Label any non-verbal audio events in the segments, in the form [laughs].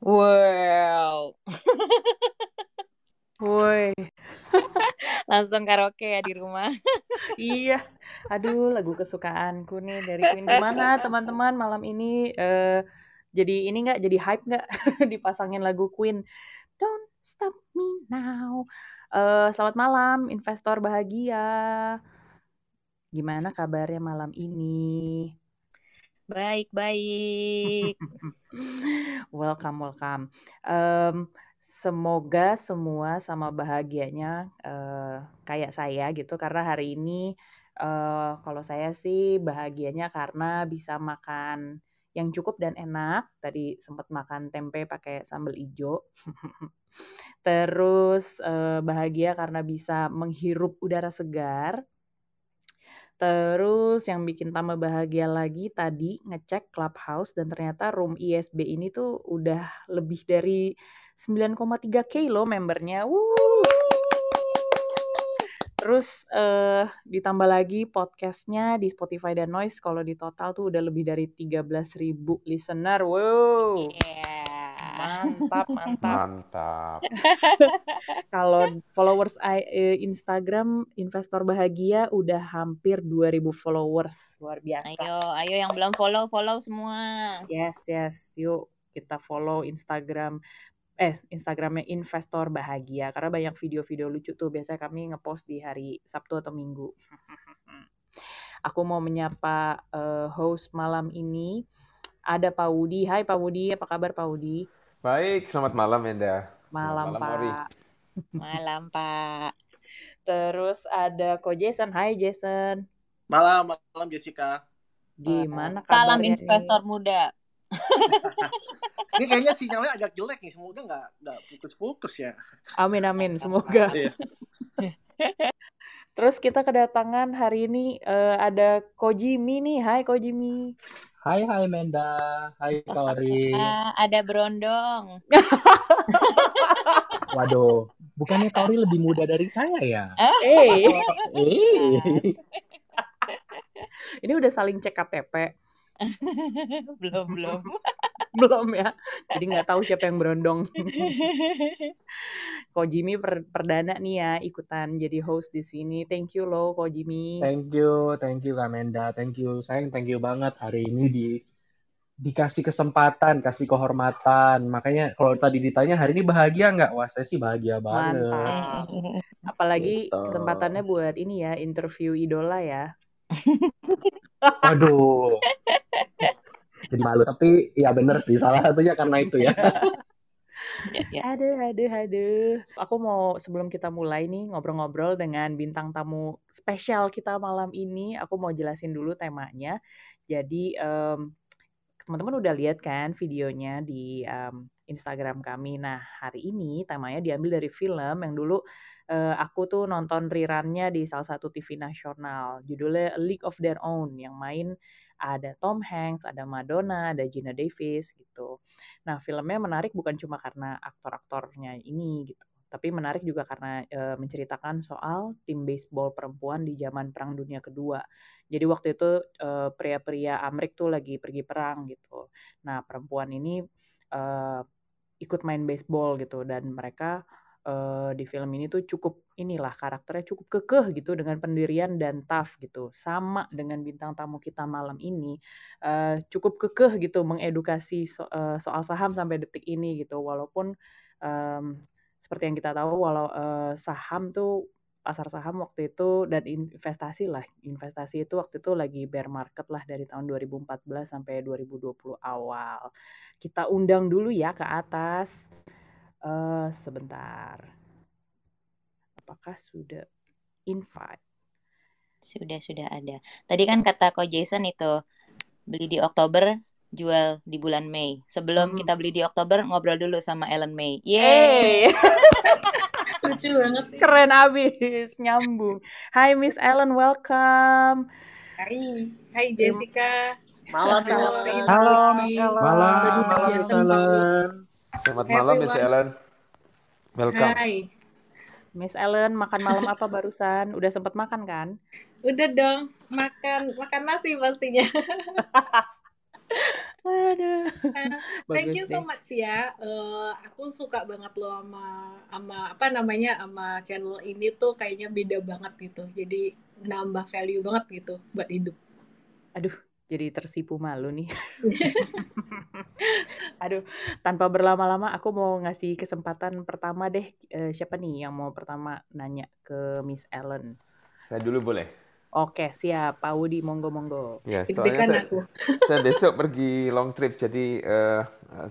Wow. [laughs] Woi. Langsung karaoke ya di rumah. [laughs] iya. Aduh, lagu kesukaanku nih dari Queen. Gimana [laughs] teman-teman malam ini uh, jadi ini nggak jadi hype nggak dipasangin lagu Queen? Don't stop me now. Uh, selamat malam investor bahagia. Gimana kabarnya malam ini? Baik, baik. [laughs] welcome, welcome. Um, semoga semua sama bahagianya uh, kayak saya gitu karena hari ini uh, kalau saya sih bahagianya karena bisa makan yang cukup dan enak. Tadi sempat makan tempe pakai sambal ijo. [laughs] Terus uh, bahagia karena bisa menghirup udara segar. Terus yang bikin tambah bahagia lagi tadi ngecek Clubhouse dan ternyata room ISB ini tuh udah lebih dari 9,3k loh membernya. Wuh. Terus uh, ditambah lagi podcastnya di Spotify dan Noise kalau di total tuh udah lebih dari 13.000 listener. Wow. Yeah mantap mantap. Mantap. [laughs] Kalau followers eh, Instagram investor bahagia udah hampir 2000 followers. Luar biasa. Ayo ayo yang belum follow follow semua. Yes yes. Yuk kita follow Instagram eh Instagramnya investor bahagia. Karena banyak video-video lucu tuh. Biasanya kami ngepost di hari Sabtu atau Minggu. [laughs] Aku mau menyapa uh, host malam ini. Ada Pak Wudi. Hai Pak Wudi, apa kabar Pak Wudi? Baik, selamat malam Enda. Malam, malam Pak. Ori. Malam Pak. Terus ada Ko Jason. Hai Jason. Malam, malam Jessica. Gimana kabarnya? Salam investor muda. [laughs] Ini kayaknya sinyalnya agak jelek nih, semoga nggak nggak fokus-fokus ya. Amin amin, semoga. Iya. Terus kita kedatangan hari ini uh, ada Kojimi nih. Hai Kojimi. Hai hai Menda, hai Tori. Ah, ada Brondong. [laughs] Waduh, bukannya Tori lebih muda dari saya ya? Eh. eh. Ini udah saling cek KTP. [laughs] belum belum [laughs] belum ya jadi nggak tahu siapa yang berondong [laughs] Ko Jimmy per perdana nih ya ikutan jadi host di sini thank you loh Ko Jimmy thank you thank you Kamenda thank you sayang thank you banget hari ini di dikasih kesempatan, kasih kehormatan. Makanya kalau tadi ditanya hari ini bahagia nggak? Wah saya sih bahagia banget. Mantap. Apalagi gitu. kesempatannya buat ini ya interview idola ya. Aduh [laughs] jadi malu tapi ya bener sih salah satunya karena itu ya [laughs] ya, ya. Aduh, aduh, aduh. Aku mau sebelum kita mulai nih ngobrol-ngobrol dengan bintang tamu spesial kita malam ini, aku mau jelasin dulu temanya. Jadi um, teman-teman udah lihat kan videonya di um, Instagram kami. Nah hari ini temanya diambil dari film yang dulu uh, aku tuh nonton rerunnya di salah satu TV nasional. Judulnya A League of Their Own yang main ada Tom Hanks, ada Madonna, ada Gina Davis gitu. Nah, filmnya menarik bukan cuma karena aktor-aktornya ini gitu, tapi menarik juga karena e, menceritakan soal tim baseball perempuan di zaman Perang Dunia Kedua. Jadi waktu itu pria-pria Amrik tuh lagi pergi perang gitu. Nah, perempuan ini e, ikut main baseball gitu dan mereka uh, di film ini tuh cukup inilah karakternya cukup kekeh gitu dengan pendirian dan tough gitu sama dengan bintang tamu kita malam ini uh, cukup kekeh gitu mengedukasi so, uh, soal saham sampai detik ini gitu walaupun um, seperti yang kita tahu walau uh, saham tuh pasar saham waktu itu dan investasi lah investasi itu waktu itu lagi bear market lah dari tahun 2014 sampai 2020 awal kita undang dulu ya ke atas Uh, sebentar. Apakah sudah invite? Sudah, sudah ada. Tadi kan kata Ko Jason itu beli di Oktober, jual di bulan Mei. Sebelum hmm. kita beli di Oktober, ngobrol dulu sama Ellen May. Yeay! [laughs] Lucu banget sih. Keren abis, nyambung. Hai Miss Ellen, welcome. Hai, hai Jessica. Malam, Halo, Miss Ellen. Halo, Miss Ellen. Malam, Malam, Miss Ellen. Selamat malam Miss Ellen. Welcome. Hai. Miss Ellen, makan malam apa barusan? Udah sempat makan kan? Udah dong, makan makan nasi pastinya. [laughs] Aduh. thank you so deh. much ya. Uh, aku suka banget loh sama sama apa namanya sama channel ini tuh kayaknya beda banget gitu. Jadi nambah value banget gitu buat hidup. Aduh, jadi tersipu malu nih. [laughs] [laughs] Aduh, tanpa berlama-lama aku mau ngasih kesempatan pertama deh. Eh, siapa nih yang mau pertama nanya ke Miss Ellen? Saya dulu boleh. Oke, siap. Pak Wudi, monggo-monggo. Ya, soalnya saya, aku. [laughs] saya besok pergi long trip, jadi eh,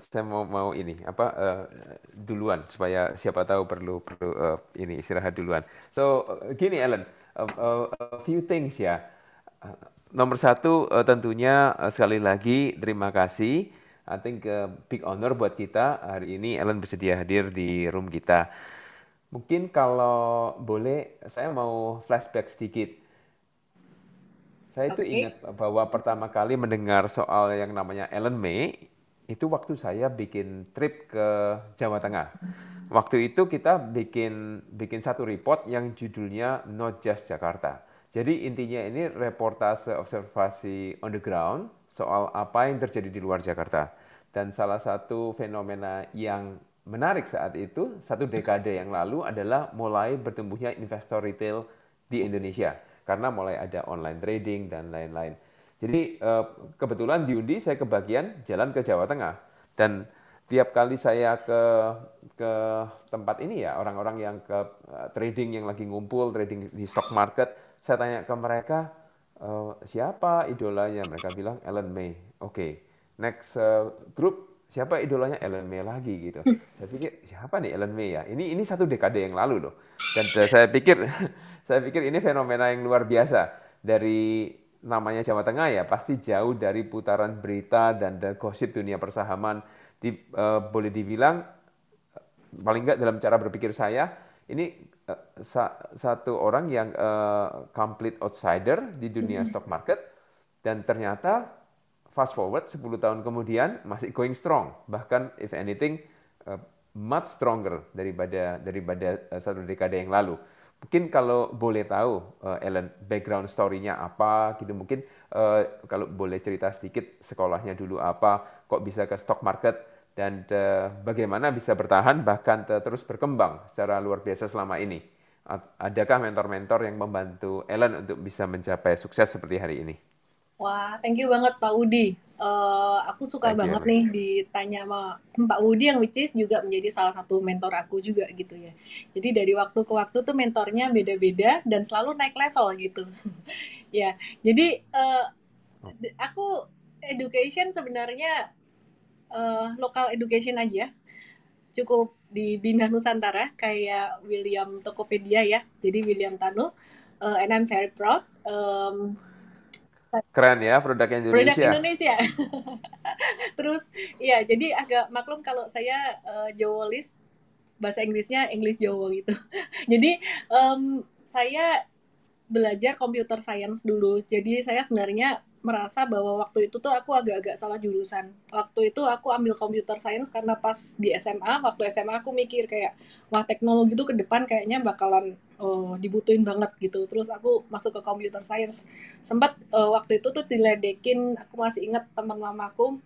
saya mau mau ini apa eh, duluan supaya siapa tahu perlu perlu eh, ini istirahat duluan. So eh, gini Ellen, a, a- a few things ya. Eh, Nomor satu eh, tentunya eh, sekali lagi terima kasih. I think eh, big honor buat kita hari ini Ellen bersedia hadir di room kita. Mungkin kalau boleh saya mau flashback sedikit. Saya itu Oke. ingat bahwa pertama kali mendengar soal yang namanya Ellen May itu waktu saya bikin trip ke Jawa Tengah. Waktu itu kita bikin bikin satu report yang judulnya Not Just Jakarta. Jadi intinya ini reportase observasi on the ground soal apa yang terjadi di luar Jakarta. Dan salah satu fenomena yang menarik saat itu, satu dekade yang lalu adalah mulai bertumbuhnya investor retail di Indonesia karena mulai ada online trading dan lain-lain. Jadi eh, kebetulan diundi saya kebagian jalan ke Jawa Tengah. Dan tiap kali saya ke ke tempat ini ya orang-orang yang ke eh, trading yang lagi ngumpul trading di stock market saya tanya ke mereka "Eh, siapa idolanya? Mereka bilang Ellen May. Oke next eh, group siapa idolanya? Ellen May lagi gitu. Saya pikir siapa nih Ellen May ya? Ini ini satu dekade yang lalu loh. Dan saya pikir [laughs] saya pikir ini fenomena yang luar biasa. Dari namanya Jawa Tengah ya pasti jauh dari putaran berita dan dan gosip dunia persahaman. Di, eh, boleh dibilang paling nggak dalam cara berpikir saya ini eh, sa- satu orang yang eh, complete outsider di dunia stock market dan ternyata fast forward 10 tahun kemudian masih going strong. Bahkan if anything much stronger daripada daripada satu dekade yang lalu mungkin kalau boleh tahu eh, Ellen background story-nya apa gitu mungkin eh, kalau boleh cerita sedikit sekolahnya dulu apa kok bisa ke stock market dan eh, bagaimana bisa bertahan bahkan te- terus berkembang secara luar biasa selama ini. Adakah mentor-mentor yang membantu Ellen untuk bisa mencapai sukses seperti hari ini? Wah, thank you banget Pak Udi. Eh, aku suka banget nih ditanya sama Pak Udi yang which is juga menjadi salah satu mentor aku juga gitu ya. Jadi dari waktu ke waktu tuh mentornya beda-beda dan selalu naik level gitu. [laughs] ya, jadi d- aku education sebenarnya eh, lokal education aja. Cukup di Bina Nusantara kayak William Tokopedia ya. Jadi William Tanu. eh, and I'm very proud. Em, Keren ya produk produk Indonesia. Indonesia. [laughs] Terus ya jadi agak maklum kalau saya eh, Jawolis bahasa Inggrisnya English Jawa gitu. [laughs] jadi em, saya belajar computer science dulu. Jadi saya sebenarnya merasa bahwa waktu itu tuh aku agak-agak salah jurusan. Waktu itu aku ambil computer science karena pas di SMA, waktu SMA aku mikir kayak wah teknologi itu ke depan kayaknya bakalan eh, dibutuhin banget gitu. Terus aku masuk ke computer science. Sempat eh, waktu itu tuh diledekin, aku masih ingat teman mamaku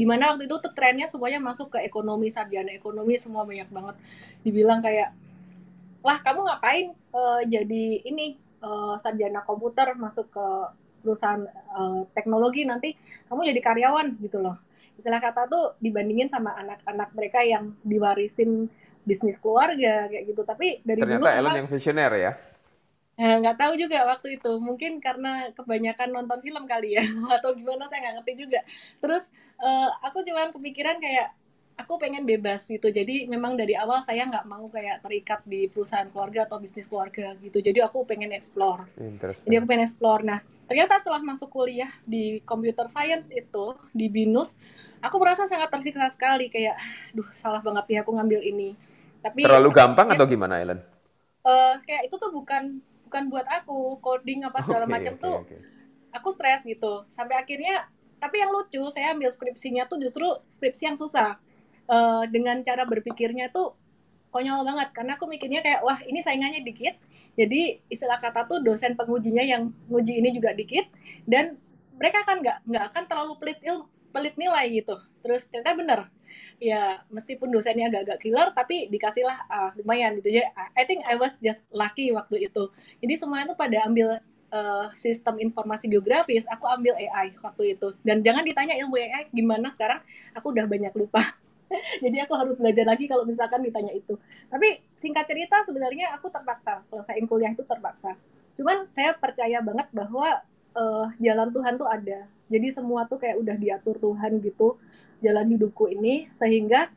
di mana waktu itu trennya semuanya masuk ke ekonomi sarjana ekonomi semua banyak banget dibilang kayak wah kamu ngapain eh, jadi ini eh, sarjana komputer masuk ke perusahaan eh, teknologi nanti kamu jadi karyawan gitu loh. Istilah kata tuh dibandingin sama anak-anak mereka yang diwarisin bisnis keluarga kayak gitu. Tapi dari dulu Ternyata Ellen memang yang visioner ya. Eh, nggak tahu juga waktu itu. Mungkin karena kebanyakan nonton film kali ya [laughs] atau gimana saya nggak ngerti juga. Terus eh, aku cuman kepikiran kayak aku pengen bebas gitu. Jadi memang dari awal saya nggak mau kayak terikat di perusahaan keluarga atau bisnis keluarga gitu. Jadi aku pengen explore. Jadi aku pengen explore. Nah ternyata setelah masuk kuliah di computer science itu di binus aku merasa sangat tersiksa sekali. Kayak duh salah banget ya aku ngambil ini. Tapi Terlalu gampang ya, atau gimana Ellen? eh, kayak itu tuh bukan bukan buat aku. Coding apa segala Oke, macam oke, tuh oke. aku stres gitu. Sampai akhirnya tapi yang lucu saya ambil skripsinya tuh justru skripsi yang susah Eh, dengan cara berpikirnya tuh konyol banget. Karena aku mikirnya kayak wah ini saingannya dikit. Jadi istilah kata tuh dosen pengujinya yang nguji ini juga dikit. Dan mereka kan nggak nggak akan terlalu pelit ilmu pelit nilai gitu. Terus ternyata bener. Ya meskipun dosennya agak-agak killer tapi dikasihlah uh, lumayan gitu. Ya I think I was just lucky waktu itu. Jadi semuanya tuh pada ambil uh, sistem informasi geografis aku ambil AI waktu itu. Dan jangan ditanya ilmu AI gimana sekarang aku udah banyak lupa [laughs] jadi aku harus belajar lagi kalau misalkan ditanya itu. Tapi singkat cerita sebenarnya aku terpaksa. Selesai kuliah itu terpaksa. Cuman saya percaya banget bahwa uh, jalan Tuhan tuh ada. Jadi semua tuh kayak udah diatur Tuhan gitu jalan hidupku ini. Sehingga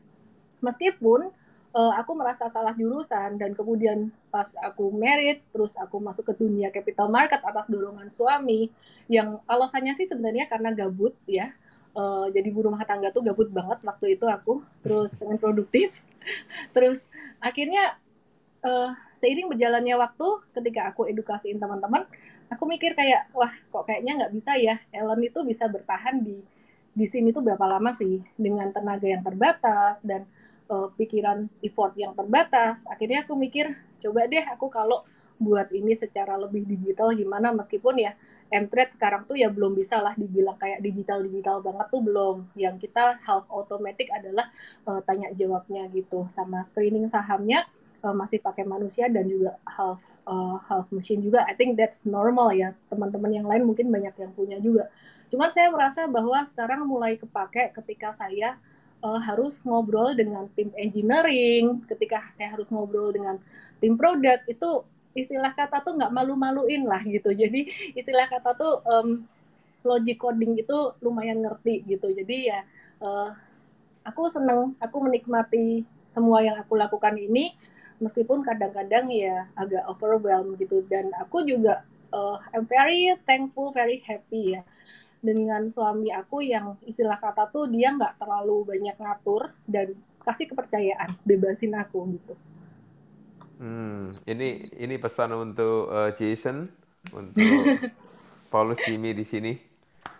meskipun uh, aku merasa salah jurusan dan kemudian pas aku merit terus aku masuk ke dunia capital market atas dorongan suami yang alasannya sih sebenarnya karena gabut ya uh, jadi ibu rumah tangga tuh gabut banget waktu itu aku. Terus pengen produktif. [laughs] Terus akhirnya uh, seiring berjalannya waktu ketika aku edukasiin teman-teman aku mikir kayak wah kok kayaknya nggak bisa ya? Ellen itu bisa bertahan di di sini tuh berapa lama sih? Dengan tenaga yang terbatas dan uh, pikiran effort yang terbatas akhirnya aku mikir coba deh aku kalau buat ini secara lebih digital gimana meskipun ya Mtrade sekarang tuh ya belum bisa lah dibilang kayak digital digital banget tuh belum yang kita half automatic adalah uh, tanya jawabnya gitu sama screening sahamnya uh, masih pakai manusia dan juga half uh, half machine juga. I think that's normal ya. Teman-teman yang lain mungkin banyak yang punya juga. Cuman saya merasa bahwa sekarang mulai kepake ketika saya uh, harus ngobrol dengan tim engineering, ketika saya harus ngobrol dengan tim produk itu istilah kata tuh nggak malu-maluin lah gitu. Jadi istilah kata tuh um, logic coding itu lumayan ngerti gitu. Jadi ya uh, aku seneng, aku menikmati semua yang aku lakukan ini meskipun kadang-kadang ya agak overwhelmed gitu dan aku juga uh, I'm very thankful very happy ya dengan suami aku yang istilah kata tuh dia nggak terlalu banyak ngatur dan kasih kepercayaan bebasin aku gitu. Hmm, ini ini pesan untuk uh, Jason, untuk [laughs] Paulus Jimmy di sini,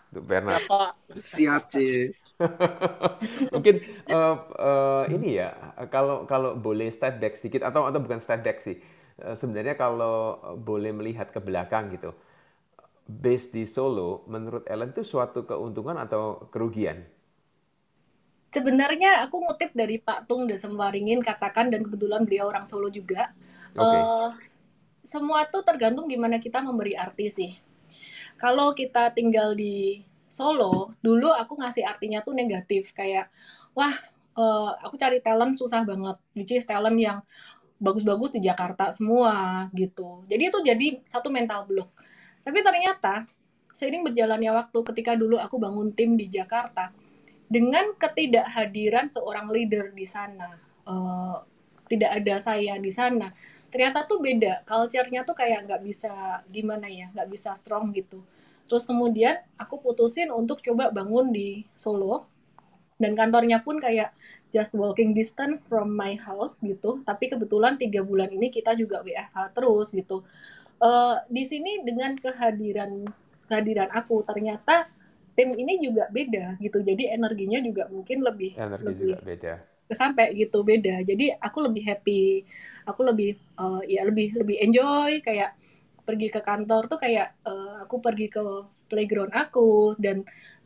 untuk Bernard. Siap sih. [laughs] Mungkin uh, uh, ini ya kalau kalau boleh step back sedikit atau atau bukan step back sih. Uh, sebenarnya kalau boleh melihat ke belakang gitu. Base di Solo menurut Ellen itu suatu keuntungan atau kerugian? Sebenarnya aku ngutip dari Pak Tung Desemwaringin katakan dan kebetulan beliau orang Solo juga. Okay. Uh, semua tuh tergantung gimana kita memberi arti sih. Kalau kita tinggal di Solo, dulu aku ngasih artinya tuh negatif kayak wah uh, aku cari talent susah banget, which is talent yang bagus-bagus di Jakarta semua gitu. Jadi itu jadi satu mental block. Tapi ternyata seiring berjalannya waktu ketika dulu aku bangun tim di Jakarta dengan ketidakhadiran seorang leader di sana, uh, tidak ada saya di sana, ternyata tuh beda. Culture-nya tuh kayak nggak bisa gimana ya, nggak bisa strong gitu Terus kemudian aku putusin untuk coba bangun di Solo dan kantornya pun kayak just walking distance from my house gitu. Tapi kebetulan tiga bulan ini kita juga WFH terus gitu. Uh, di sini dengan kehadiran kehadiran aku ternyata tim ini juga beda gitu. Jadi energinya juga mungkin lebih energi lebih juga beda. sampai gitu beda. Jadi aku lebih happy aku lebih uh, ya lebih lebih enjoy. Kayak pergi ke kantor tuh kayak uh, aku pergi ke playground aku dan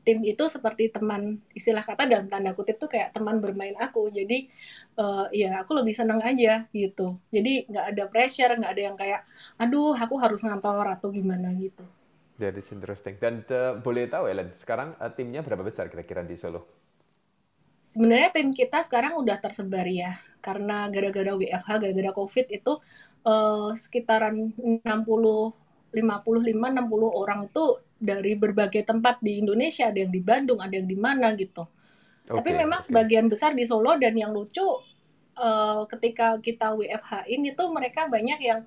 tim itu seperti teman istilah kata dalam tanda kutip tuh kayak teman bermain aku jadi uh, ya aku lebih senang aja gitu jadi nggak ada pressure nggak ada yang kayak aduh aku harus ngantor atau gimana gitu That is interesting. Dan uh, boleh tahu Ellen, sekarang uh, timnya berapa besar kira-kira di Solo? Sebenarnya tim kita sekarang udah tersebar ya, karena gara-gara WFH, gara-gara COVID itu uh, sekitaran 60 55 60 orang itu dari berbagai tempat di Indonesia, ada yang di Bandung, ada yang di mana gitu. Okay, Tapi memang okay. sebagian besar di Solo dan yang lucu uh, ketika kita WFH ini tuh mereka banyak yang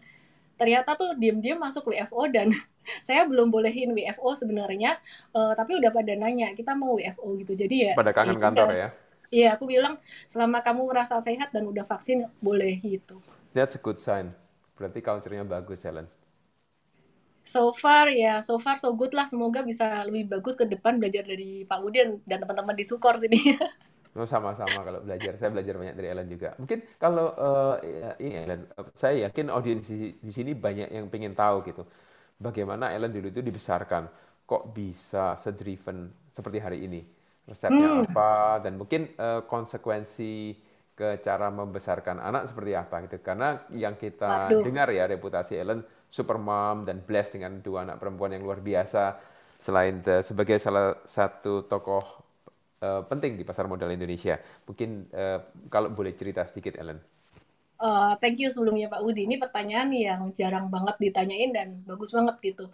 ternyata tuh diem-diem masuk WFO dan [laughs] saya belum bolehin WFO sebenarnya, uh, tapi udah pada nanya kita mau WFO gitu. Jadi ya pada kangen ya, kantor ya. Iya, aku bilang selama kamu merasa sehat dan udah vaksin boleh gitu. That's a good sign. Berarti culture-nya bagus, Helen. So far ya, so far so good lah. Semoga bisa lebih bagus ke depan belajar dari Pak Udin dan teman-teman di Sukor sini. [laughs] Oh, sama-sama kalau belajar. Saya belajar banyak dari Ellen juga. Mungkin kalau uh, ini Ellen, saya yakin audiens di, sini banyak yang pengen tahu gitu. Bagaimana Ellen dulu itu dibesarkan, kok bisa sedriven seperti hari ini. resepnya hmm. apa dan mungkin uh, konsekuensi ke cara membesarkan anak seperti apa gitu karena yang kita Waduh. dengar ya reputasi Ellen super mom dan blessed dengan dua anak perempuan yang luar biasa selain the, sebagai salah satu tokoh uh, penting di pasar modal Indonesia mungkin uh, kalau boleh cerita sedikit Ellen Uh, thank you sebelumnya Pak Udi. Ini pertanyaan yang jarang banget ditanyain dan bagus banget gitu.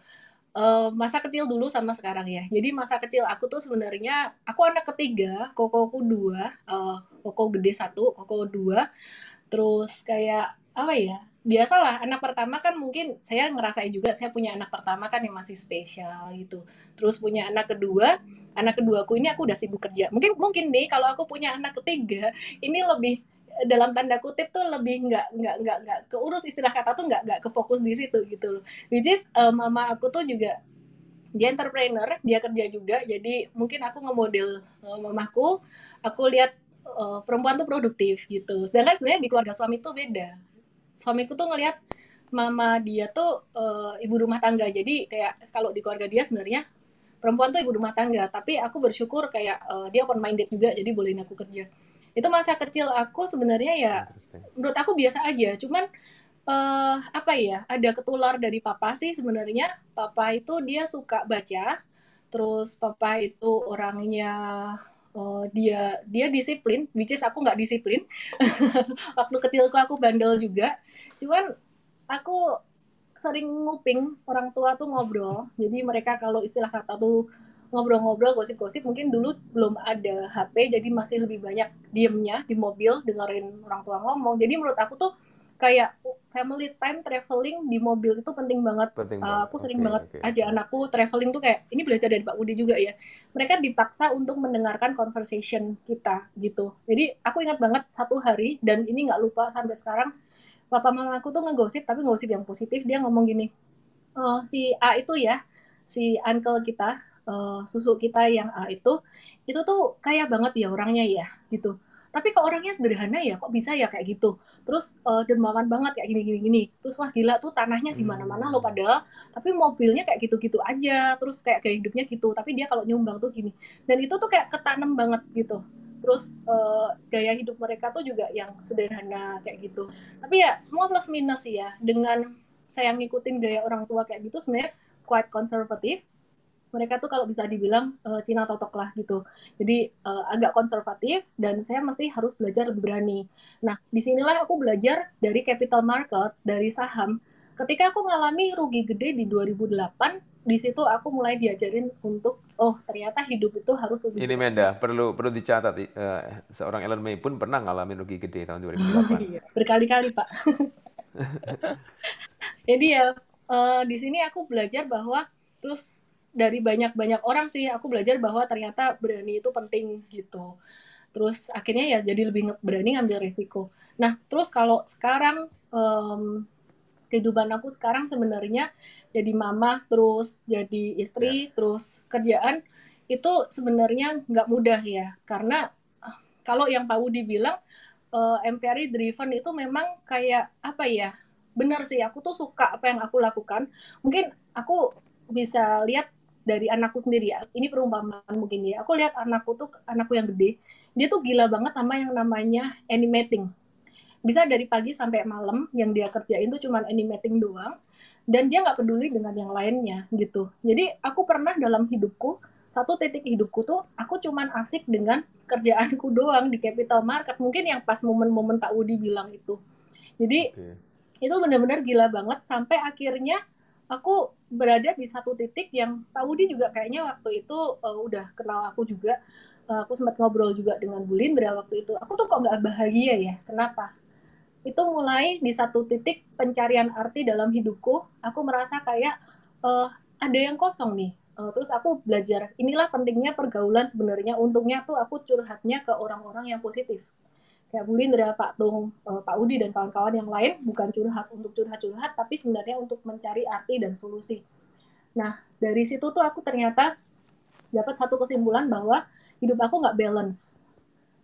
Uh, masa kecil dulu sama sekarang ya. Jadi masa kecil aku tuh sebenarnya aku anak ketiga, kokoku dua, uh, koko gede satu, koko dua. Terus kayak apa ya? Biasalah anak pertama kan mungkin saya ngerasain juga saya punya anak pertama kan yang masih spesial gitu. Terus punya anak kedua, anak kedua aku ini aku udah sibuk kerja. Mungkin mungkin nih kalau aku punya anak ketiga ini lebih dalam tanda kutip tuh lebih nggak nggak nggak nggak keurus istilah kata tuh nggak nggak kefokus di situ gitu loh which is uh, mama aku tuh juga dia entrepreneur dia kerja juga jadi mungkin aku ngemodel uh, mamaku aku lihat uh, perempuan tuh produktif gitu sedangkan sebenarnya di keluarga suami tuh beda suamiku tuh ngelihat mama dia tuh uh, ibu rumah tangga. Jadi kayak kalau di keluarga dia sebenarnya perempuan tuh ibu rumah tangga. Tapi aku bersyukur kayak uh, dia open minded juga jadi bolehin aku kerja. Itu masa kecil aku sebenarnya ya menurut aku biasa aja. Cuman uh, apa ya ada ketular dari papa sih sebenarnya. Papa itu dia suka baca terus papa itu orangnya uh, dia dia disiplin which is aku nggak disiplin. [laughs] Waktu kecilku aku bandel juga. Cuman aku sering nguping orang tua tuh ngobrol. Jadi mereka kalau istilah kata tuh ngobrol-ngobrol gosip-gosip mungkin dulu belum ada HP jadi masih lebih banyak diemnya di mobil dengerin orang tua ngomong. Jadi menurut aku tuh kayak family time traveling di mobil itu penting banget. Penting uh, aku sering okay, banget okay. aja anakku traveling tuh kayak ini belajar dari Pak Budi juga ya. Mereka dipaksa untuk mendengarkan conversation kita gitu. Jadi aku ingat banget satu hari dan ini nggak lupa sampai sekarang. Papa mamaku tuh ngegosip tapi ngegosip yang positif. Dia ngomong gini, oh, si A itu ya, si uncle kita uh, susu kita yang A itu itu tuh kaya banget ya orangnya ya gitu tapi kok orangnya sederhana ya? Kok bisa ya kayak gitu? Terus uh, dermawan banget kayak gini gini gini terus wah gila tuh tanahnya di mana mana lo padahal. Tapi mobilnya kayak gitu gitu aja. Terus kayak gaya hidupnya gitu. Tapi dia kalau nyumbang tuh gini. Dan itu tuh kayak ketanam banget gitu. Terus uh, gaya hidup mereka tuh juga yang sederhana kayak gitu. Tapi ya semua plus minus sih ya. Dengan saya ngikutin gaya orang tua kayak gitu sebenarnya quite konservatif mereka tuh kalau bisa dibilang uh, Cina totok lah gitu. Jadi uh, agak konservatif dan saya mesti harus belajar lebih berani. Nah, di sinilah aku belajar dari capital market, dari saham. Ketika aku ngalami rugi gede di 2008, di situ aku mulai diajarin untuk oh ternyata hidup itu harus lebih ini Menda perlu perlu dicatat uh, seorang Elon May pun pernah ngalamin rugi gede tahun 2008 iya, berkali-kali pak [laughs] jadi ya uh, di sini aku belajar bahwa terus dari banyak-banyak orang sih aku belajar bahwa ternyata berani itu penting gitu. Terus akhirnya ya jadi lebih berani ngambil resiko. Nah, terus kalau sekarang um, kehidupan aku sekarang sebenarnya jadi mama, terus jadi istri, yeah. terus kerjaan itu sebenarnya nggak mudah ya. Karena kalau yang Pak Wudi bilang uh, MPRI driven itu memang kayak apa ya? Benar sih, aku tuh suka apa yang aku lakukan. Mungkin aku bisa lihat dari anakku sendiri. Ya ini perumpamaan mungkin ya. Aku lihat anakku tuh anakku yang gede dia tuh gila banget sama yang namanya animating. Bisa dari pagi sampai malam yang dia kerjain tuh cuman animating doang dan dia nggak peduli dengan yang lainnya gitu. Jadi aku pernah dalam hidupku satu titik hidupku tuh aku cuman asik dengan kerjaanku [laughs] doang di capital market. Mungkin yang pas momen-momen Pak Udi bilang itu. Jadi okay. itu benar-benar gila banget. Sampai akhirnya aku berada di satu titik yang Pak Budi juga kayaknya waktu itu uh, udah kenal aku juga. Uh, aku sempat ngobrol juga dengan Bu Lindra waktu itu. Aku tuh kok nggak bahagia ya? Kenapa? Itu mulai di satu titik pencarian arti dalam hidupku aku merasa kayak uh, ada yang kosong nih. Uh, terus aku belajar inilah pentingnya pergaulan sebenarnya. Untungnya tuh aku curhatnya ke orang-orang yang positif kayak Bu Lindra, Pak Tung, uh, Pak Udi dan kawan-kawan yang lain bukan curhat untuk curhat-curhat tapi sebenarnya untuk mencari arti dan solusi. Nah dari situ tuh aku ternyata dapat satu kesimpulan bahwa hidup aku nggak balance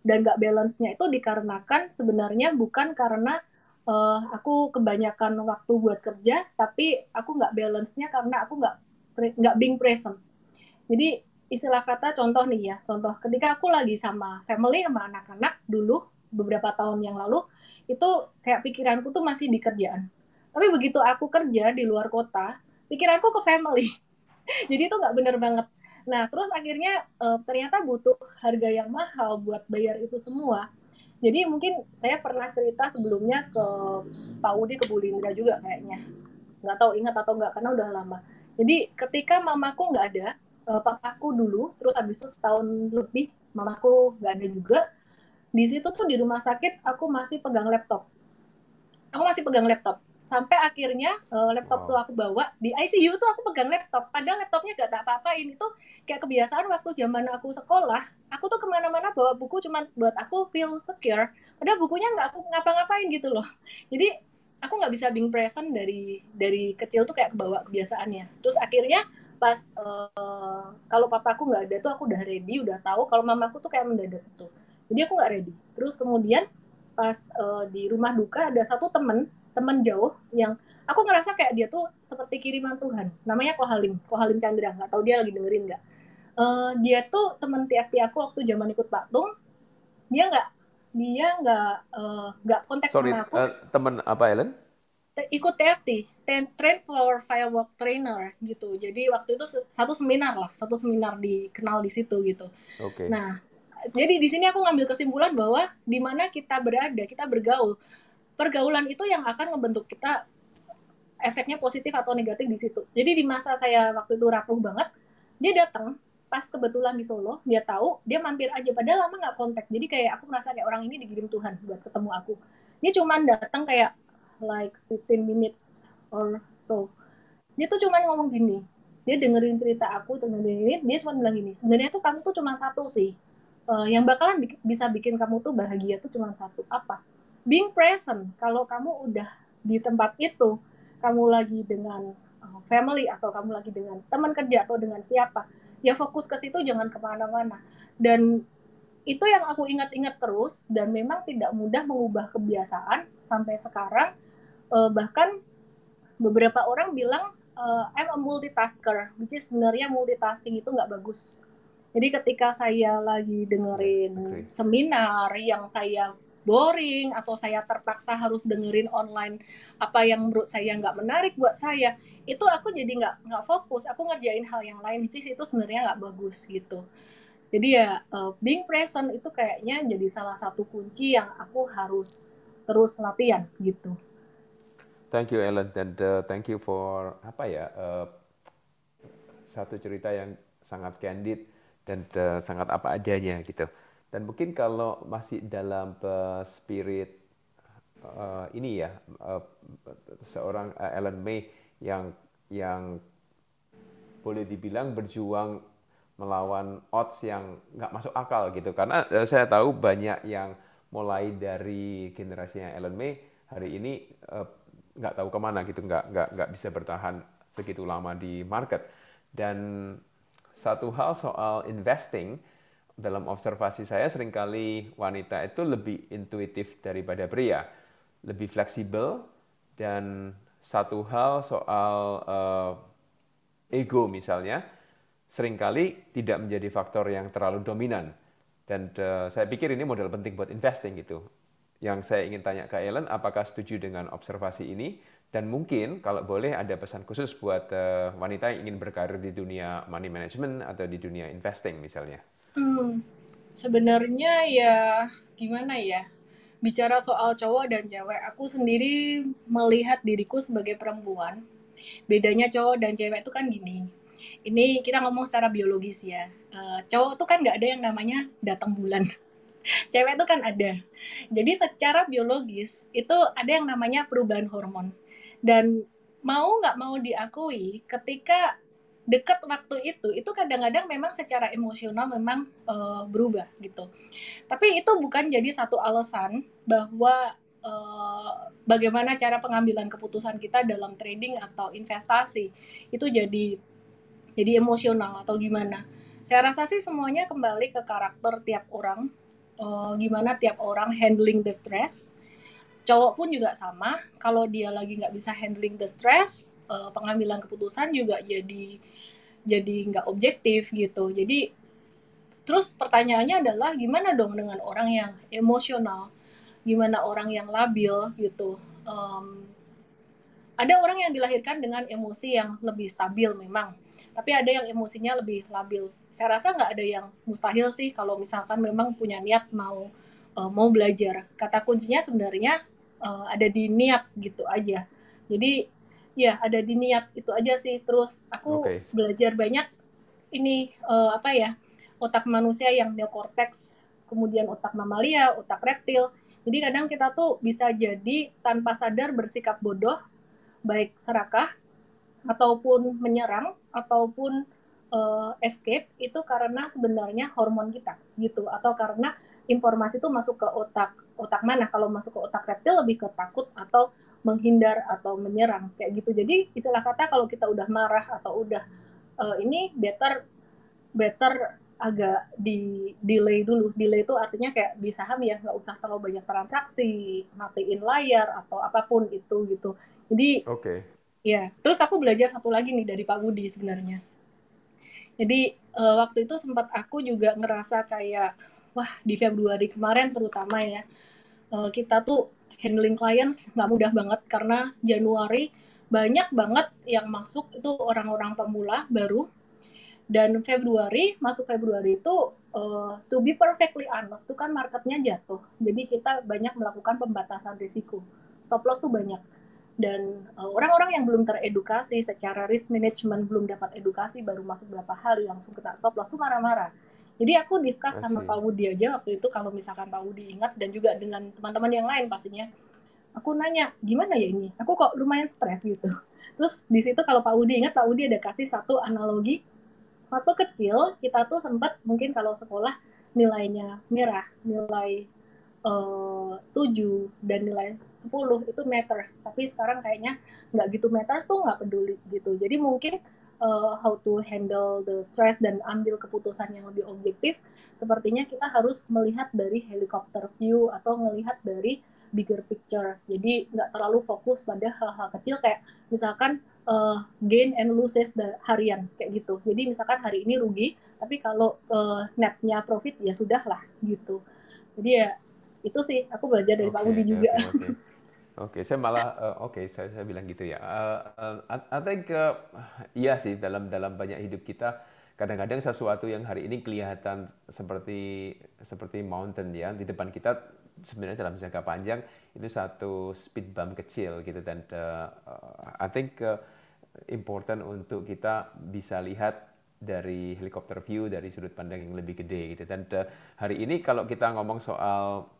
dan nggak balance-nya itu dikarenakan sebenarnya bukan karena uh, aku kebanyakan waktu buat kerja tapi aku nggak balance-nya karena aku nggak nggak being present. Jadi istilah kata contoh nih ya, contoh ketika aku lagi sama family sama anak-anak dulu beberapa tahun yang lalu itu kayak pikiranku tuh masih di kerjaan. Tapi begitu aku kerja di luar kota, pikiranku ke family. [laughs] Jadi itu nggak bener banget. Nah terus akhirnya uh, ternyata butuh harga yang mahal buat bayar itu semua. Jadi mungkin saya pernah cerita sebelumnya ke Pak Udi ke Bulindra juga kayaknya. Nggak tahu ingat atau nggak karena udah lama. Jadi ketika mamaku nggak ada, uh, papaku dulu, terus habis itu setahun lebih mamaku nggak ada juga. Di situ tuh di rumah sakit aku masih pegang laptop. Aku masih pegang laptop. Sampai akhirnya uh, laptop wow. tuh aku bawa di ICU tuh aku pegang laptop. Padahal laptopnya gak tak apa-apain. Itu kayak kebiasaan waktu zaman aku sekolah. Aku tuh ke mana-mana bawa buku cuman buat aku feel secure. Padahal bukunya nggak aku ngapa-ngapain gitu loh. [laughs] Jadi aku nggak bisa being present dari dari kecil tuh kayak kebawa kebiasaannya. Terus akhirnya pas uh, kalau papaku nggak ada tuh aku udah ready, udah tahu. Kalau mamaku tuh kayak mendadak tuh. Jadi aku nggak ready. Terus kemudian pas uh, di rumah duka ada satu temen temen jauh yang aku ngerasa kayak dia tuh seperti kiriman Tuhan. Namanya Kohalim, Kohalim Chandra. Nggak tahu dia lagi dengerin nggak? Uh, dia tuh temen TFT aku waktu zaman ikut patung. Dia nggak dia nggak nggak uh, kontak Sorry, sama aku. Uh, temen apa Ellen? ikut TFT, Train for Firework Trainer gitu. Jadi waktu itu satu seminar lah, satu seminar dikenal di situ gitu. Oke. Okay. Nah, jadi di sini aku ngambil kesimpulan bahwa di mana kita berada, kita bergaul, pergaulan itu yang akan ngebentuk kita efeknya positif atau negatif di situ. Jadi di masa saya waktu itu rapuh banget, dia datang pas kebetulan di Solo, dia tahu, dia mampir aja. Padahal lama nggak kontak. Jadi kayak aku merasa kayak orang ini dikirim Tuhan buat ketemu aku. Dia cuman datang kayak like 15 minutes or so. Dia tuh cuma ngomong gini, dia dengerin cerita aku, dengerin dia cuma bilang gini, sebenarnya tuh kamu tuh cuma satu sih, uh, yang bakalan bi bisa bikin kamu tuh bahagia tuh cuma satu, apa? Being present. Kalau kamu udah di tempat itu, kamu lagi dengan uh, family atau kamu lagi dengan teman kerja atau dengan siapa, ya fokus ke situ jangan ke mana-mana. Dan itu yang aku ingat-ingat terus dan memang tidak mudah mengubah kebiasaan sampai sekarang uh, bahkan beberapa orang bilang uh, I'm a multitasker which is sebenarnya multitasking itu nggak bagus jadi ketika saya lagi dengerin okay. seminar yang saya boring atau saya terpaksa harus dengerin online apa yang menurut saya nggak menarik buat saya itu aku jadi nggak nggak fokus aku ngerjain hal yang lain which is itu sebenarnya nggak bagus gitu jadi ya uh, being present itu kayaknya jadi salah satu kunci yang aku harus terus latihan gitu. Thank you Ellen dan uh, thank you for apa ya uh, satu cerita yang sangat candid dan uh, sangat apa adanya gitu. Dan mungkin kalau masih dalam uh, spirit uh, ini ya uh, seorang uh, Ellen May yang yang boleh dibilang berjuang melawan odds yang nggak masuk akal gitu karena uh, saya tahu banyak yang mulai dari generasinya Elon May hari ini uh, tahu ke mana gitu nggak nggak nggak bisa bertahan segitu lama di market dan satu hal soal investing dalam observasi saya sering kali wanita itu lebih intuitif daripada pria lebih fleksibel dan satu hal soal uh, ego misalnya sering kali tidak menjadi faktor yang terlalu dominan. Dan uh, saya pikir ini modal penting buat investing gitu. Yang saya ingin tanya ke Ellen, apakah setuju dengan observasi ini? Dan mungkin kalau boleh ada pesan khusus buat uh, wanita yang ingin berkarir di dunia money management atau di dunia investing misalnya. Hmm, sebenarnya ya gimana ya? Bicara soal cowok dan cewek, aku sendiri melihat diriku sebagai perempuan. Bedanya cowok dan cewek itu kan gini ini kita ngomong secara biologis ya. Uh, cowok tuh kan nggak ada yang namanya datang bulan. [laughs] Cewek tuh kan ada. Jadi secara biologis itu ada yang namanya perubahan hormon. Dan mau nggak mau diakui ketika dekat waktu itu itu kadang-kadang memang secara emosional memang uh, berubah gitu. Tapi itu bukan jadi satu alasan bahwa uh, bagaimana cara pengambilan keputusan kita dalam trading atau investasi itu jadi jadi emosional atau gimana saya rasa sih semuanya kembali ke karakter tiap orang uh, gimana tiap orang handling the stress cowok pun juga sama. Kalau dia lagi nggak bisa handling the stress uh, pengambilan keputusan juga jadi jadi nggak objektif gitu. Jadi terus pertanyaannya adalah gimana dong dengan orang yang emosional? Gimana orang yang labil gitu? Um, ada orang yang dilahirkan dengan emosi yang lebih stabil memang tapi ada yang emosinya lebih labil. Saya rasa nggak ada yang mustahil sih kalau misalkan memang punya niat mau uh, mau belajar. Kata kuncinya sebenarnya uh, ada di niat gitu aja. Jadi ya ada di niat itu aja sih. Terus aku okay. belajar banyak ini uh, apa ya otak manusia yang neokortex kemudian otak mamalia otak reptil. Jadi kadang kita tuh bisa jadi tanpa sadar bersikap bodoh baik serakah ataupun menyerang ataupun uh, escape itu karena sebenarnya hormon kita gitu. Atau karena informasi itu masuk ke otak otak mana. Kalau masuk ke otak reptil lebih ke takut atau menghindar atau menyerang kayak gitu. Jadi istilah kata kalau kita udah marah atau udah uh, ini better better agak di delay dulu. Delay itu artinya kayak di saham ya nggak usah terlalu banyak transaksi matiin layar atau apa pun itu gitu. Jadi oke. okay. ya terus aku belajar satu lagi nih dari Pak Budi sebenarnya. Jadi uh, waktu itu sempat aku juga ngerasa kayak wah di Februari kemarin terutama ya uh, kita tuh handling clients nggak mudah banget karena Januari banyak banget yang masuk itu orang-orang pemula baru. Dan Februari masuk Februari itu uh, to be perfectly honest itu kan marketnya jatuh. Jadi kita banyak melakukan pembatasan risiko. Stop loss tuh banyak. Dan eh, orang-orang yang belum teredukasi secara risk management belum dapat edukasi baru masuk berapa hal langsung kena stop loss tuh marah-marah jadi aku diskus sama Pak Budi aja waktu itu kalau misalkan Pak Budi ingat dan juga dengan teman-teman yang lain pastinya. Aku nanya, gimana ya ini? Aku kok lumayan stres gitu. Terus di situ kalau Pak Budi ingat, Pak Budi ada kasih satu analogi. Waktu kecil kita tuh sempat mungkin kalau sekolah nilainya merah, nilai uh, 7 dan nilai 10 itu matters. Tapi sekarang kayaknya nggak gitu matters tuh nggak peduli gitu. Jadi mungkin uh, how to handle the stress dan ambil keputusan yang lebih objektif, sepertinya kita harus melihat dari helicopter view atau melihat dari bigger picture. Jadi nggak terlalu fokus pada hal-hal kecil kayak misalkan uh, gain and losses harian kayak gitu. Jadi misalkan hari ini rugi, tapi kalau uh, netnya profit ya sudahlah gitu. Jadi ya itu sih aku belajar dari okay, Pak Budi juga. Okay, okay. [laughs] Oke, saya malah uh, oke okay, saya saya bilang gitu ya. Uh, uh, I think uh, iya sih dalam dalam banyak hidup kita kadang-kadang sesuatu yang hari ini kelihatan seperti seperti mountain ya di depan kita sebenarnya dalam jangka panjang itu satu speed bump kecil gitu dan uh, I think uh, important untuk kita bisa lihat dari helikopter view dari sudut pandang yang lebih gede gitu dan uh, hari ini kalau kita ngomong soal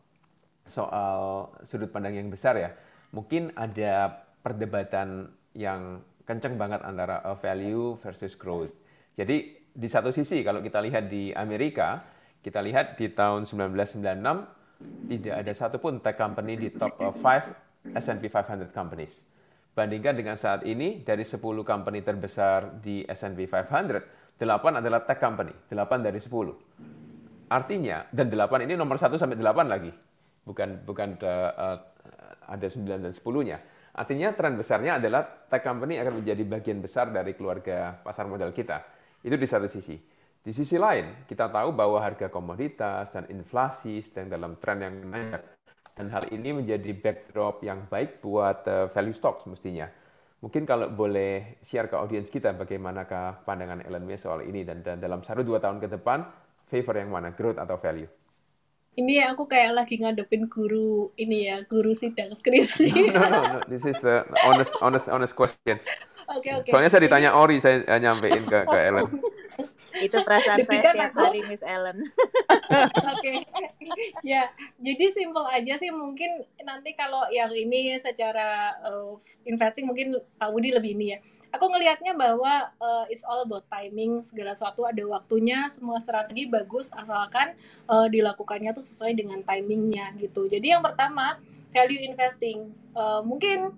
soal sudut pandang yang besar ya, mungkin ada perdebatan yang kenceng banget antara value versus growth. Jadi di satu sisi kalau kita lihat di Amerika, kita lihat di tahun 1996 tidak ada satupun tech company di top 5 S&P 500 companies. Bandingkan dengan saat ini, dari 10 company terbesar di S&P 500, 8 adalah tech company, 8 dari 10. Artinya, dan 8 ini nomor 1 sampai 8 lagi bukan bukan uh, ada 9 dan 10-nya. Artinya tren besarnya adalah tech company akan menjadi bagian besar dari keluarga pasar modal kita. Itu di satu sisi. Di sisi lain, kita tahu bahwa harga komoditas dan inflasi sedang dalam tren yang naik. Dan hal ini menjadi backdrop yang baik buat uh, value stocks mestinya. Mungkin kalau boleh share ke audiens kita bagaimanakah pandangan Ellen May soal ini dan, dan dalam satu dua tahun ke depan, favor yang mana, growth atau value? Ini aku kayak lagi ngadepin guru ini ya guru sidang skripsi. [laughs] No, no, no, This is a honest, honest, honest questions. Oke, okay, oke. Okay. Soalnya saya ditanya Ori, saya nyampein ke ke [laughs] Ellen. Itu perasaan saya setiap aku... hari Miss Ellen. [laughs] oke, okay. ya. Jadi simple aja sih. Mungkin nanti kalau yang ini secara uh, investing mungkin Pak Budi lebih ini ya aku ngelihatnya bahwa uh, it's all about timing segala sesuatu ada waktunya semua strategi bagus asalkan uh, dilakukannya tuh sesuai dengan timingnya gitu. Jadi yang pertama value investing. Uh, mungkin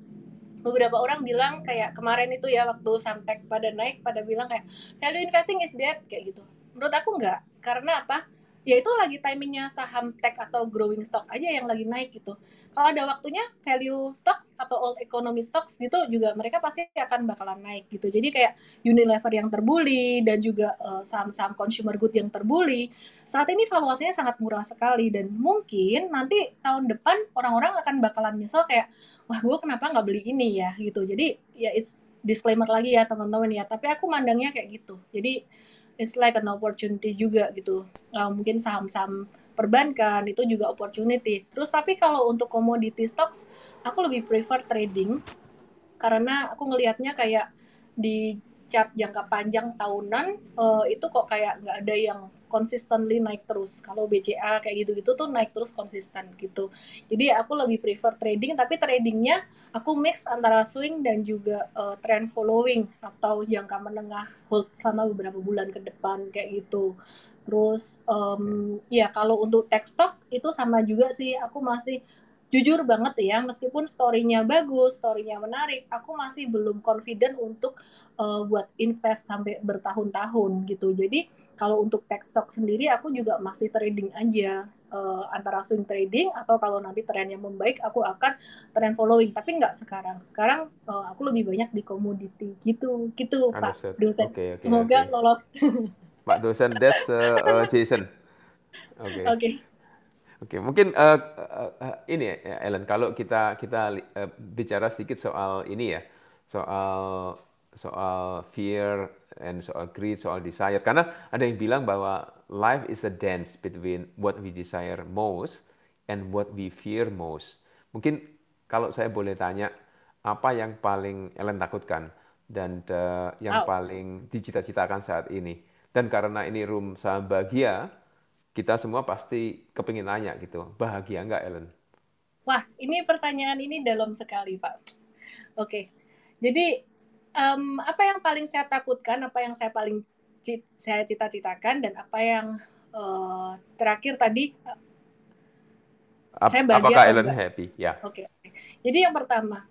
beberapa orang bilang kayak kemarin itu ya waktu Samtek pada naik pada bilang kayak value investing is dead kayak gitu. Menurut aku enggak. Karena apa ya itu lagi timingnya saham tech atau growing stock aja yang lagi naik gitu. Kalau ada waktunya value stocks atau old economy stocks gitu juga mereka pasti akan bakalan naik gitu. Jadi kayak Unilever yang terbuli dan juga uh, saham-saham consumer good yang terbuli saat ini valuasinya sangat murah sekali dan mungkin nanti tahun depan orang-orang akan bakalan nyesel kayak wah gue kenapa nggak beli ini ya gitu. Jadi ya it's disclaimer lagi ya teman-teman ya. Tapi aku mandangnya kayak gitu. Jadi it's like an opportunity juga gitu. Uh, mungkin saham-saham perbankan itu juga opportunity. Terus tapi kalau untuk commodity stocks, aku lebih prefer trading karena aku ngelihatnya kayak di chart jangka panjang tahunan uh, itu kok kayak nggak ada yang consistently naik terus. Kalau BCA kayak gitu-gitu tuh naik terus konsisten gitu. Jadi aku lebih prefer trading, tapi tradingnya aku mix antara swing dan juga uh, trend following atau jangka menengah hold selama beberapa bulan ke depan kayak gitu. Terus um, ya kalau untuk tech stock itu sama juga sih. Aku masih jujur banget ya meskipun storynya bagus storynya menarik aku masih belum confident untuk uh, buat invest sampai bertahun-tahun gitu jadi kalau untuk tech stock sendiri aku juga masih trading aja uh, antara swing trading atau kalau nanti trennya membaik aku akan trend following tapi nggak sekarang sekarang uh, aku lebih banyak di komoditi gitu gitu Understood. Pak dosen okay, okay, semoga okay. lolos Pak dosen that's uh, uh, [laughs] Jason oke okay. okay. Oke, mungkin uh, uh, uh, ini ya, Ellen, kalau kita kita uh, bicara sedikit soal ini ya, soal soal fear and soal greed, soal desire. Karena ada yang bilang bahwa life is a dance between what we desire most and what we fear most. Mungkin kalau saya boleh tanya, apa yang paling Ellen takutkan dan uh, yang oh. paling dicita-citakan saat ini? Dan karena ini room saham bahagia, kita semua pasti kepingin nanya gitu, bahagia nggak Ellen? Wah, ini pertanyaan ini dalam sekali Pak. Oke, jadi um, apa yang paling saya takutkan, apa yang saya paling saya cita-citakan, dan apa yang uh, terakhir tadi Ap saya bahagia apakah Ellen enggak? happy? Ya. Oke. Jadi yang pertama,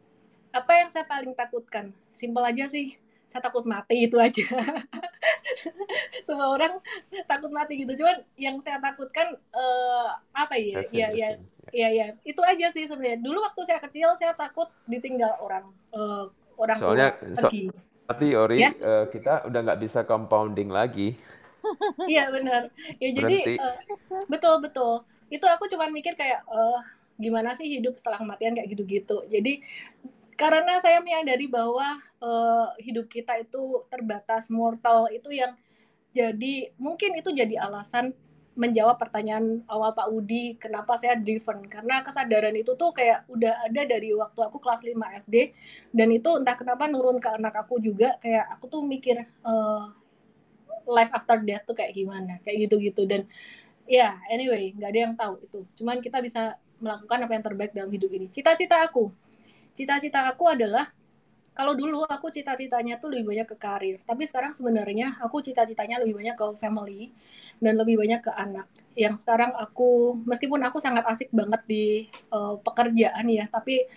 apa yang saya paling takutkan? Simpel aja sih, saya takut mati itu aja. [laughs] semua orang takut mati gitu. Cuman yang saya takutkan uh, apa ya ya ya ya ya itu aja sih sebenarnya. Dulu waktu saya kecil saya takut ditinggal orang uh, orang soalnya tua pergi. So, berarti Ori ya? uh, kita udah nggak bisa compounding lagi. [laughs] Iya benar. Ya jadi uh, betul betul. Itu aku cuma mikir kayak uh, gimana sih hidup setelah kematian kayak gitu-gitu. Jadi karena saya menyadari bahwa uh, hidup kita itu terbatas mortal itu yang jadi mungkin itu jadi alasan menjawab pertanyaan awal Pak Udi kenapa saya driven? Karena kesadaran itu tuh kayak udah ada dari waktu aku kelas 5 SD dan itu entah kenapa nurun ke anak aku juga kayak aku tuh mikir uh, life after death tuh kayak gimana kayak gitu-gitu. Dan ya yeah, anyway nggak ada yang tahu itu. Cuman kita bisa melakukan apa yang terbaik dalam hidup ini. Cita-cita aku cita-cita aku adalah kalau dulu aku cita-citanya tuh lebih banyak ke karir, tapi sekarang sebenarnya aku cita-citanya lebih banyak ke family dan lebih banyak ke anak. Yang sekarang aku meskipun aku sangat asik banget di uh, pekerjaan ya, tapi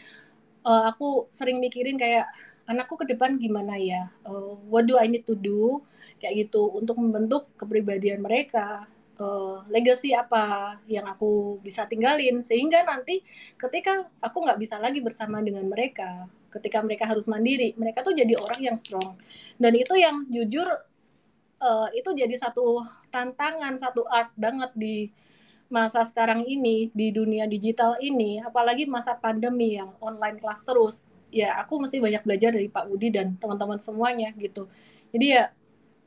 uh, aku sering mikirin kayak anakku ke depan gimana ya? Uh, what do I need to do? Kayak gitu untuk membentuk kepribadian mereka, uh, legacy apa yang aku bisa tinggalin. Sehingga nanti ketika aku nggak bisa lagi bersama dengan mereka ketika mereka harus mandiri mereka tuh jadi orang yang strong. Dan itu yang jujur uh, itu jadi satu tantangan satu art banget di masa sekarang ini di dunia digital ini. Apalagi masa pandemi yang online class terus. Ya aku mesti banyak belajar dari Pak Budi dan teman-teman semuanya gitu. Jadi ya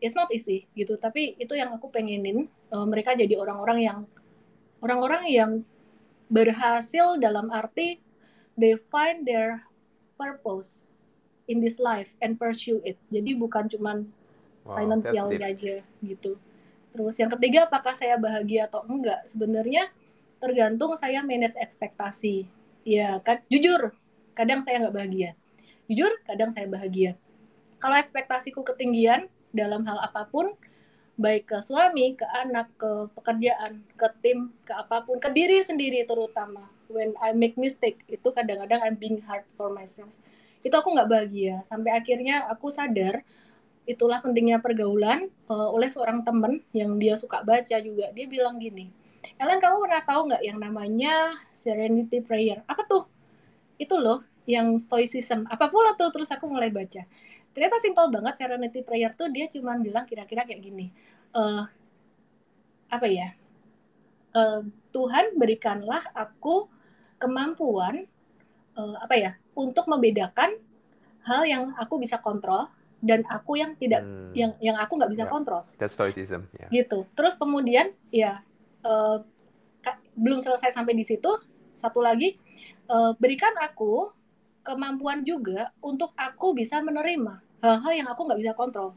it's not easy gitu. Tapi itu yang aku pengenin uh, mereka jadi orang-orang yang orang-orang yang berhasil dalam arti they find their purpose in this life and pursue it. Jadi bukan cuman wow, financial aja gitu. Terus yang ketiga apakah saya bahagia atau enggak? Sebenarnya tergantung saya manage ekspektasi. Ya kan jujur kadang saya nggak bahagia. Jujur kadang saya bahagia. Kalau ekspektasiku ketinggian dalam hal apa pun baik ke suami, ke anak, ke pekerjaan, ke tim, ke apa pun, ke diri sendiri terutama. When I make mistake, itu kadang-kadang I'm being hard for myself. Itu aku nggak bahagia. Sampai akhirnya aku sadar, itulah pentingnya pergaulan uh, oleh seorang temen yang dia suka baca juga dia bilang gini Ellen kamu pernah tahu nggak yang namanya Serenity Prayer apa tuh itu loh yang stoicism apa pula tuh terus aku mulai baca ternyata simpel banget Serenity Prayer tuh dia cuma bilang kira-kira kayak gini uh, apa ya uh, Tuhan berikanlah aku kemampuan uh, apa ya untuk membedakan hal yang aku bisa kontrol dan aku yang tidak hmm. yang yang aku nggak bisa yeah. kontrol. That's stoicism. Yeah. Gitu. Terus kemudian ya uh, belum selesai sampai di situ. Satu lagi uh, berikan aku kemampuan juga untuk aku bisa menerima hal-hal yang aku nggak bisa kontrol.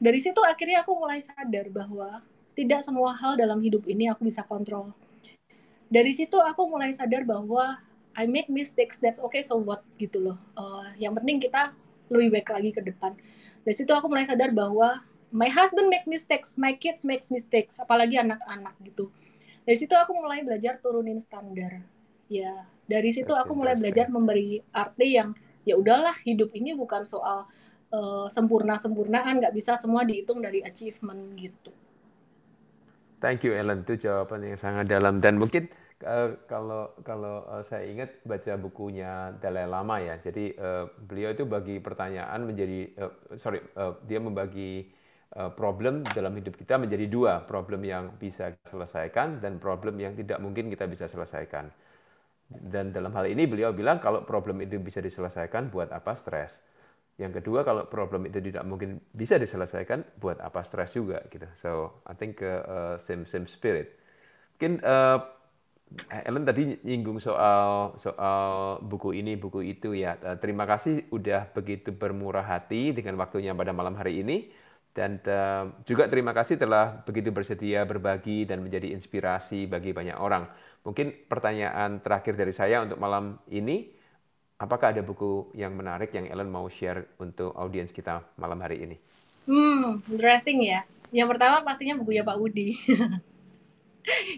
Dari situ akhirnya aku mulai sadar bahwa tidak semua hal dalam hidup ini aku bisa kontrol. Dari situ aku mulai sadar bahwa I make mistakes, that's okay, so what gitu loh. Uh, yang penting kita lebih baik lagi ke depan. Dari situ aku mulai sadar bahwa my husband make mistakes, my kids make mistakes, apalagi anak-anak gitu. Dari situ aku mulai belajar turunin standar. Ya, dari situ aku mulai belajar memberi arti yang ya udahlah hidup ini bukan soal uh, sempurna-sempurnaan, nggak bisa semua dihitung dari achievement gitu. Thank you Ellen, itu jawaban yang sangat dalam. Dan mungkin Uh, kalau kalau uh, saya ingat baca bukunya Dalai Lama ya, jadi uh, beliau itu bagi pertanyaan menjadi uh, sorry uh, dia membagi uh, problem dalam hidup kita menjadi dua. Problem yang bisa selesaikan dan problem yang tidak mungkin kita bisa selesaikan. Dan dalam hal ini beliau bilang kalau problem itu bisa diselesaikan buat apa stres. Yang kedua kalau problem itu tidak mungkin bisa diselesaikan buat apa stres juga gitu. So I think uh, same same spirit. Mungkin uh, Eh, Ellen tadi nyinggung soal soal buku ini, buku itu ya. Eh, terima kasih udah begitu bermurah hati dengan waktunya pada malam hari ini. Dan uh, juga terima kasih telah begitu bersedia berbagi dan menjadi inspirasi bagi banyak orang. Mungkin pertanyaan terakhir dari saya untuk malam ini, apakah ada buku yang menarik yang Ellen mau share untuk audiens kita malam hari ini? Hmm, interesting ya. Yang pertama pastinya bukunya Pak Udi. [laughs]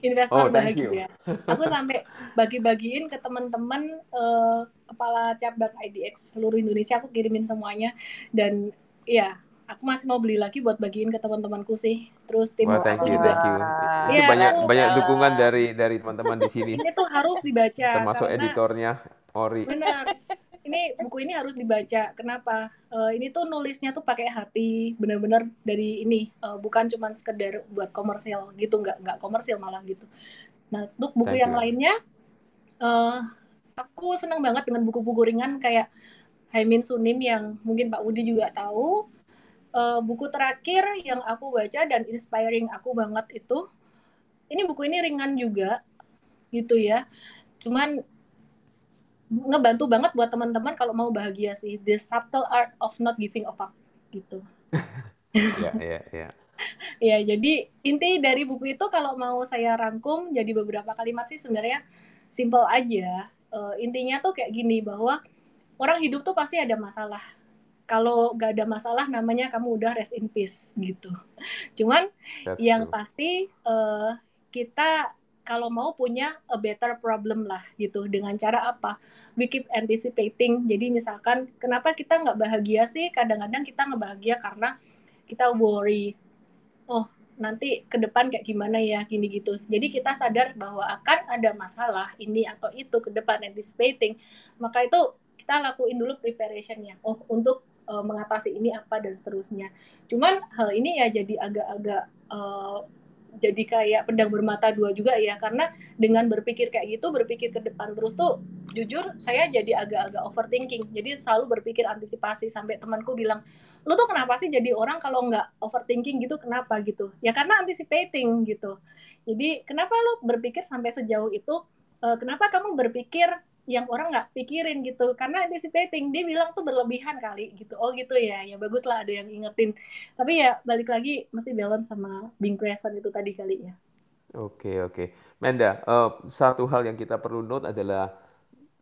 investor oh, bahagia. [laughs] Aku sampai bagi-bagiin ke teman-teman uh, kepala cabang IDX seluruh Indonesia aku kirimin semuanya dan ya aku masih mau beli lagi buat bagiin ke teman-temanku sih. Terus tim oh, aku you. Thank you. Itu ya, banyak aku, banyak dukungan dari dari teman-teman di sini. [laughs] Ini tuh harus dibaca. Termasuk karena, editornya Ori. Benar ini buku ini harus dibaca. Kenapa? Uh, ini tuh nulisnya tuh pakai hati, benar-benar dari ini, uh, bukan cuma sekedar buat komersial gitu, nggak nggak komersial malah gitu. Nah, untuk buku Thank yang you. lainnya, uh, aku senang banget dengan buku-buku ringan kayak Haimin Sunim yang mungkin Pak Udi juga tahu. Uh, buku terakhir yang aku baca dan inspiring aku banget itu, ini buku ini ringan juga, gitu ya. Cuman ngebantu banget buat teman-teman kalau mau bahagia sih the subtle art of not giving a fuck gitu. Ya ya ya [laughs] ya jadi inti dari buku itu kalau mau saya rangkum jadi beberapa kalimat sih sebenarnya simple aja. Uh, intinya tuh kayak gini bahwa orang hidup tuh pasti ada masalah kalau gak ada masalah namanya kamu udah rest in peace gitu. Cuman That's yang true. pasti uh, kita kalau mau punya a better problem lah gitu. Dengan cara apa? We keep anticipating. Jadi misalkan kenapa kita nggak bahagia sih? Kadang-kadang kita nggak bahagia karena kita worry. Oh nanti ke depan kayak gimana ya? Gini gitu. Jadi kita sadar bahwa akan ada masalah ini atau itu ke depan anticipating. Maka itu kita lakuin dulu preparationnya. Oh untuk uh, mengatasi ini apa dan seterusnya. Cuman hal ini ya jadi agak-agak uh, jadi kayak pedang bermata dua juga ya. Karena dengan berpikir kayak gitu berpikir ke depan terus tuh jujur saya jadi agak-agak overthinking. Jadi selalu berpikir antisipasi sampai temanku bilang lu tuh kenapa sih jadi orang kalau nggak overthinking gitu kenapa gitu? Ya karena anticipating gitu. Jadi kenapa lu berpikir sampai sejauh itu? Uh, kenapa kamu berpikir yang orang nggak pikirin gitu karena anticipating dia bilang tuh berlebihan kali gitu. Oh gitu ya ya bagus lah ada yang ingetin tapi ya balik lagi mesti balance sama being present itu tadi kali ya. Oke okay, oke. Okay. Menda uh, satu hal yang kita perlu note adalah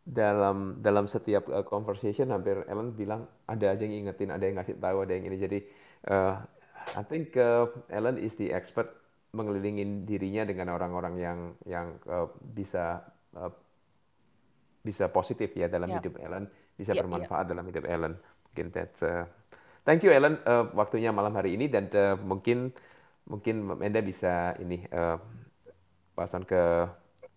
dalam dalam setiap uh, conversation hampir Ellen bilang ada aja yang ingetin ada yang ngasih tahu ada yang ini. Jadi uh, I think uh, Ellen is the expert mengelilingin dirinya dengan orang-orang yang yang uh, bisa uh, bisa positif ya dalam yep. hidup Ellen, bisa yep, bermanfaat yep. dalam hidup Ellen. Mungkin that's uh, Thank you Ellen uh, waktunya malam hari ini dan uh, mungkin mungkin Menda bisa ini uh, pasan ke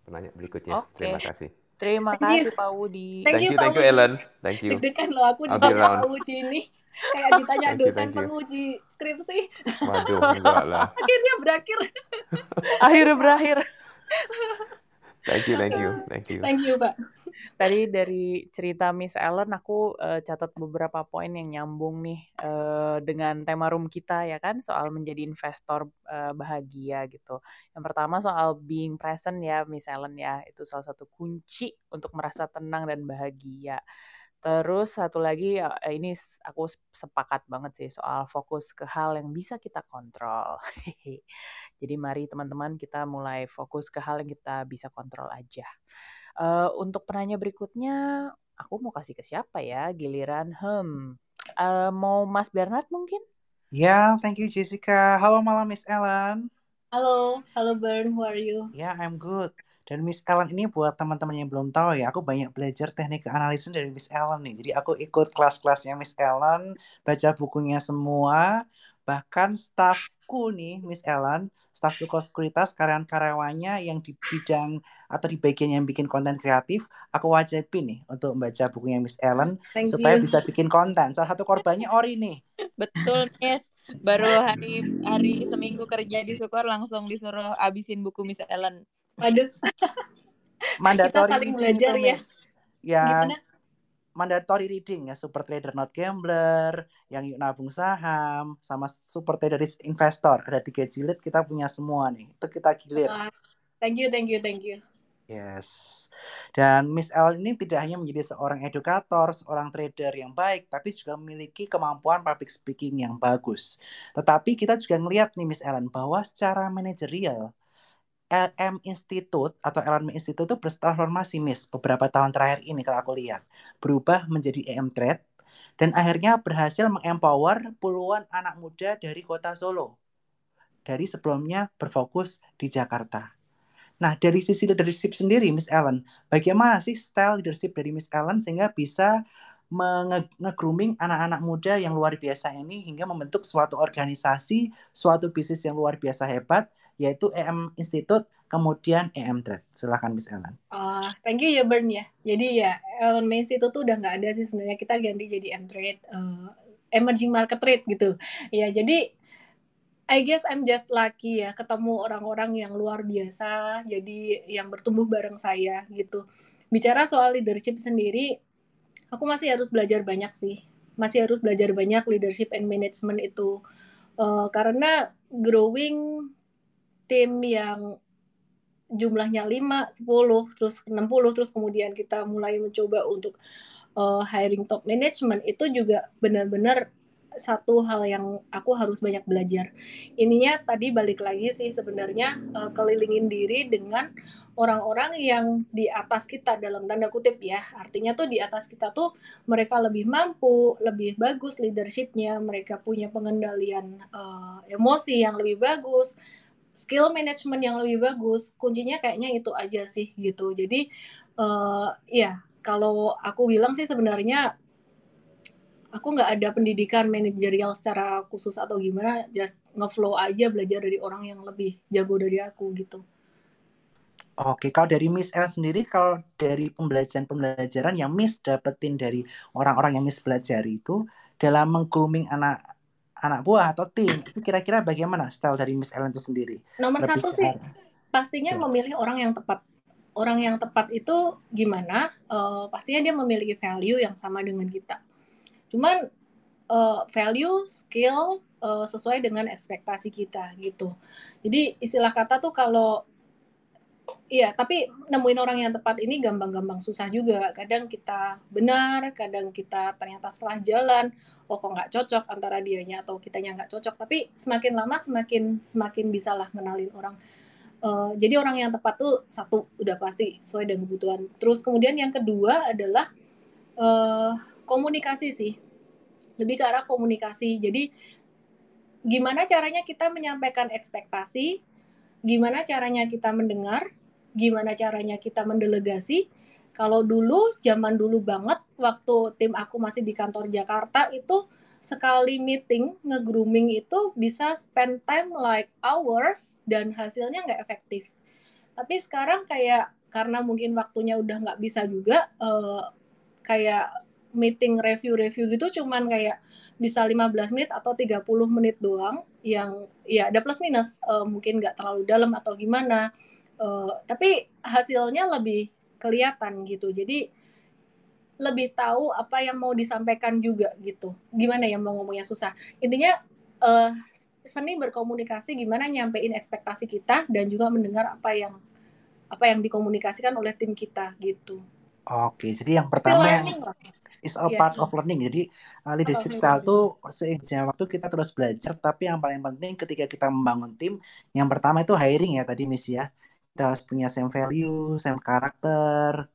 penanya berikutnya. Okay. Terima kasih. Terima kasih Pak Wudi. Thank, thank you, thank you Ellen. Thank you. Deg-degan loh aku di Pak Wudi ini. Kayak ditanya thank dosen you, penguji skripsi. Waduh, enggak lah. [laughs] Akhirnya berakhir. Akhirnya berakhir. thank you, thank you, thank you. Thank you, Pak. Tadi dari cerita Miss Ellen aku uh, catat beberapa poin yang nyambung nih uh, dengan tema room kita ya kan soal menjadi investor uh, bahagia gitu. Yang pertama soal being present ya Miss Ellen ya itu salah satu kunci untuk merasa tenang dan bahagia. Terus satu lagi ini aku sepakat banget sih soal fokus ke hal yang bisa kita kontrol. [laughs] Jadi mari teman-teman kita mulai fokus ke hal yang kita bisa kontrol aja. Uh, untuk penanya berikutnya, aku mau kasih ke siapa ya? Giliran, hmm, uh, mau Mas Bernard mungkin? Ya, yeah, thank you Jessica. Halo malam Miss Ellen. Halo, halo Bern, how are you? Ya, yeah, I'm good. Dan Miss Ellen ini buat teman-teman yang belum tahu ya, aku banyak belajar teknik analisis dari Miss Ellen nih. Jadi aku ikut kelas-kelasnya Miss Ellen, baca bukunya semua, bahkan staffku nih Miss Ellen staf sekuritas karyawan-karyawannya yang di bidang atau di bagian yang bikin konten kreatif aku wajibin nih untuk membaca bukunya Miss Ellen Thank supaya you. bisa bikin konten. Salah satu korbannya Ori nih. Betul Miss. Baru hari hari seminggu kerja di Sukor langsung disuruh abisin buku Miss Ellen. Waduh. Mandatory kita saling belajar ya. Ya. Gimana? Mandatory reading ya Super Trader Not Gambler, yang yuk nabung saham, sama Super Trader Investor. Ada tiga jilid kita punya semua nih. Itu kita gilir. thank you, thank you, thank you. Yes. Dan Miss L ini tidak hanya menjadi seorang edukator, seorang trader yang baik, tapi juga memiliki kemampuan public speaking yang bagus. Tetapi kita juga ngelihat nih Miss Ellen bahwa secara manajerial LM Institute atau LM Institute itu bertransformasi Miss beberapa tahun terakhir ini kalau aku lihat berubah menjadi EM Trade dan akhirnya berhasil mengempower puluhan anak muda dari kota Solo dari sebelumnya berfokus di Jakarta. Nah, dari sisi leadership sendiri, Miss Ellen, bagaimana sih style leadership dari Miss Ellen sehingga bisa nge-grooming anak-anak muda yang luar biasa ini hingga membentuk suatu organisasi, suatu bisnis yang luar biasa hebat yaitu EM Institute, kemudian EM Trade. Silahkan Miss Ellen. Uh, thank you ya Bern ya. Jadi ya Ellen Institute tuh udah nggak ada sih sebenarnya kita ganti jadi EM Trade, uh, Emerging Market Trade gitu. Ya jadi I guess I'm just lucky ya ketemu orang-orang yang luar biasa, jadi yang bertumbuh bareng saya gitu. Bicara soal leadership sendiri, aku masih harus belajar banyak sih. Masih harus belajar banyak leadership and management itu. Uh, karena growing tim yang jumlahnya 5, 10, terus 60, terus kemudian kita mulai mencoba untuk uh, hiring top management itu juga benar-benar satu hal yang aku harus banyak belajar. Ininya tadi balik lagi sih sebenarnya uh, kelilingin diri dengan orang-orang yang di atas kita dalam tanda kutip ya. Artinya tuh di atas kita tuh mereka lebih mampu, lebih bagus leadershipnya, mereka punya pengendalian uh, emosi yang lebih bagus skill management yang lebih bagus kuncinya kayaknya itu aja sih gitu. Jadi uh, ya kalau aku bilang sih sebenarnya aku nggak ada pendidikan manajerial secara khusus atau gimana just ngeflow aja belajar dari orang yang lebih jago dari aku gitu. Oke, kalau dari Miss Ellen sendiri, kalau dari pembelajaran-pembelajaran yang Miss dapetin dari orang-orang yang Miss pelajari itu dalam meng-grooming anak anak buah atau tim itu kira-kira bagaimana style dari Miss Ellen itu sendiri? Nomor Lebih satu sih pastinya ya. memilih orang yang tepat. Orang yang tepat itu gimana? Uh, pastinya dia memiliki value yang sama dengan kita. Cuman uh, value, skill uh, sesuai dengan ekspektasi kita gitu. Jadi istilah kata tuh kalau Iya, tapi nemuin orang yang tepat ini gampang-gampang susah juga. Kadang kita benar, kadang kita ternyata setelah jalan, oh kok nggak cocok antara dianya atau kitanya nggak cocok. Tapi semakin lama semakin semakin bisalah kenalin orang. Uh, jadi orang yang tepat tuh satu udah pasti sesuai dengan kebutuhan. Terus kemudian yang kedua adalah uh, komunikasi sih, lebih ke arah komunikasi. Jadi gimana caranya kita menyampaikan ekspektasi gimana caranya kita mendengar, gimana caranya kita mendelegasi, Kalau dulu, zaman dulu banget, waktu tim aku masih di kantor Jakarta itu sekali meeting nge-grooming itu bisa spend time like hours dan hasilnya nggak efektif. Tapi sekarang kayak karena mungkin waktunya udah nggak bisa juga, uh, kayak meeting review-review gitu cuman kayak bisa 15 menit atau 30 menit doang yang ya ada plus minus uh, mungkin nggak terlalu dalam atau gimana. Uh, tapi hasilnya lebih kelihatan gitu. Jadi lebih tahu apa yang mau disampaikan juga gitu. Gimana ya mau ngomongnya susah. Intinya uh, seni berkomunikasi gimana nyampein ekspektasi kita dan juga mendengar apa yang apa yang dikomunikasikan oleh tim kita gitu. Oke jadi yang pertama yang is a yeah. part of learning. Jadi uh, leadership oh, style tuh seiringnya waktu kita terus belajar. Tapi yang paling penting ketika kita membangun tim, yang pertama itu hiring ya tadi Miss ya. Kita harus punya same value, same karakter,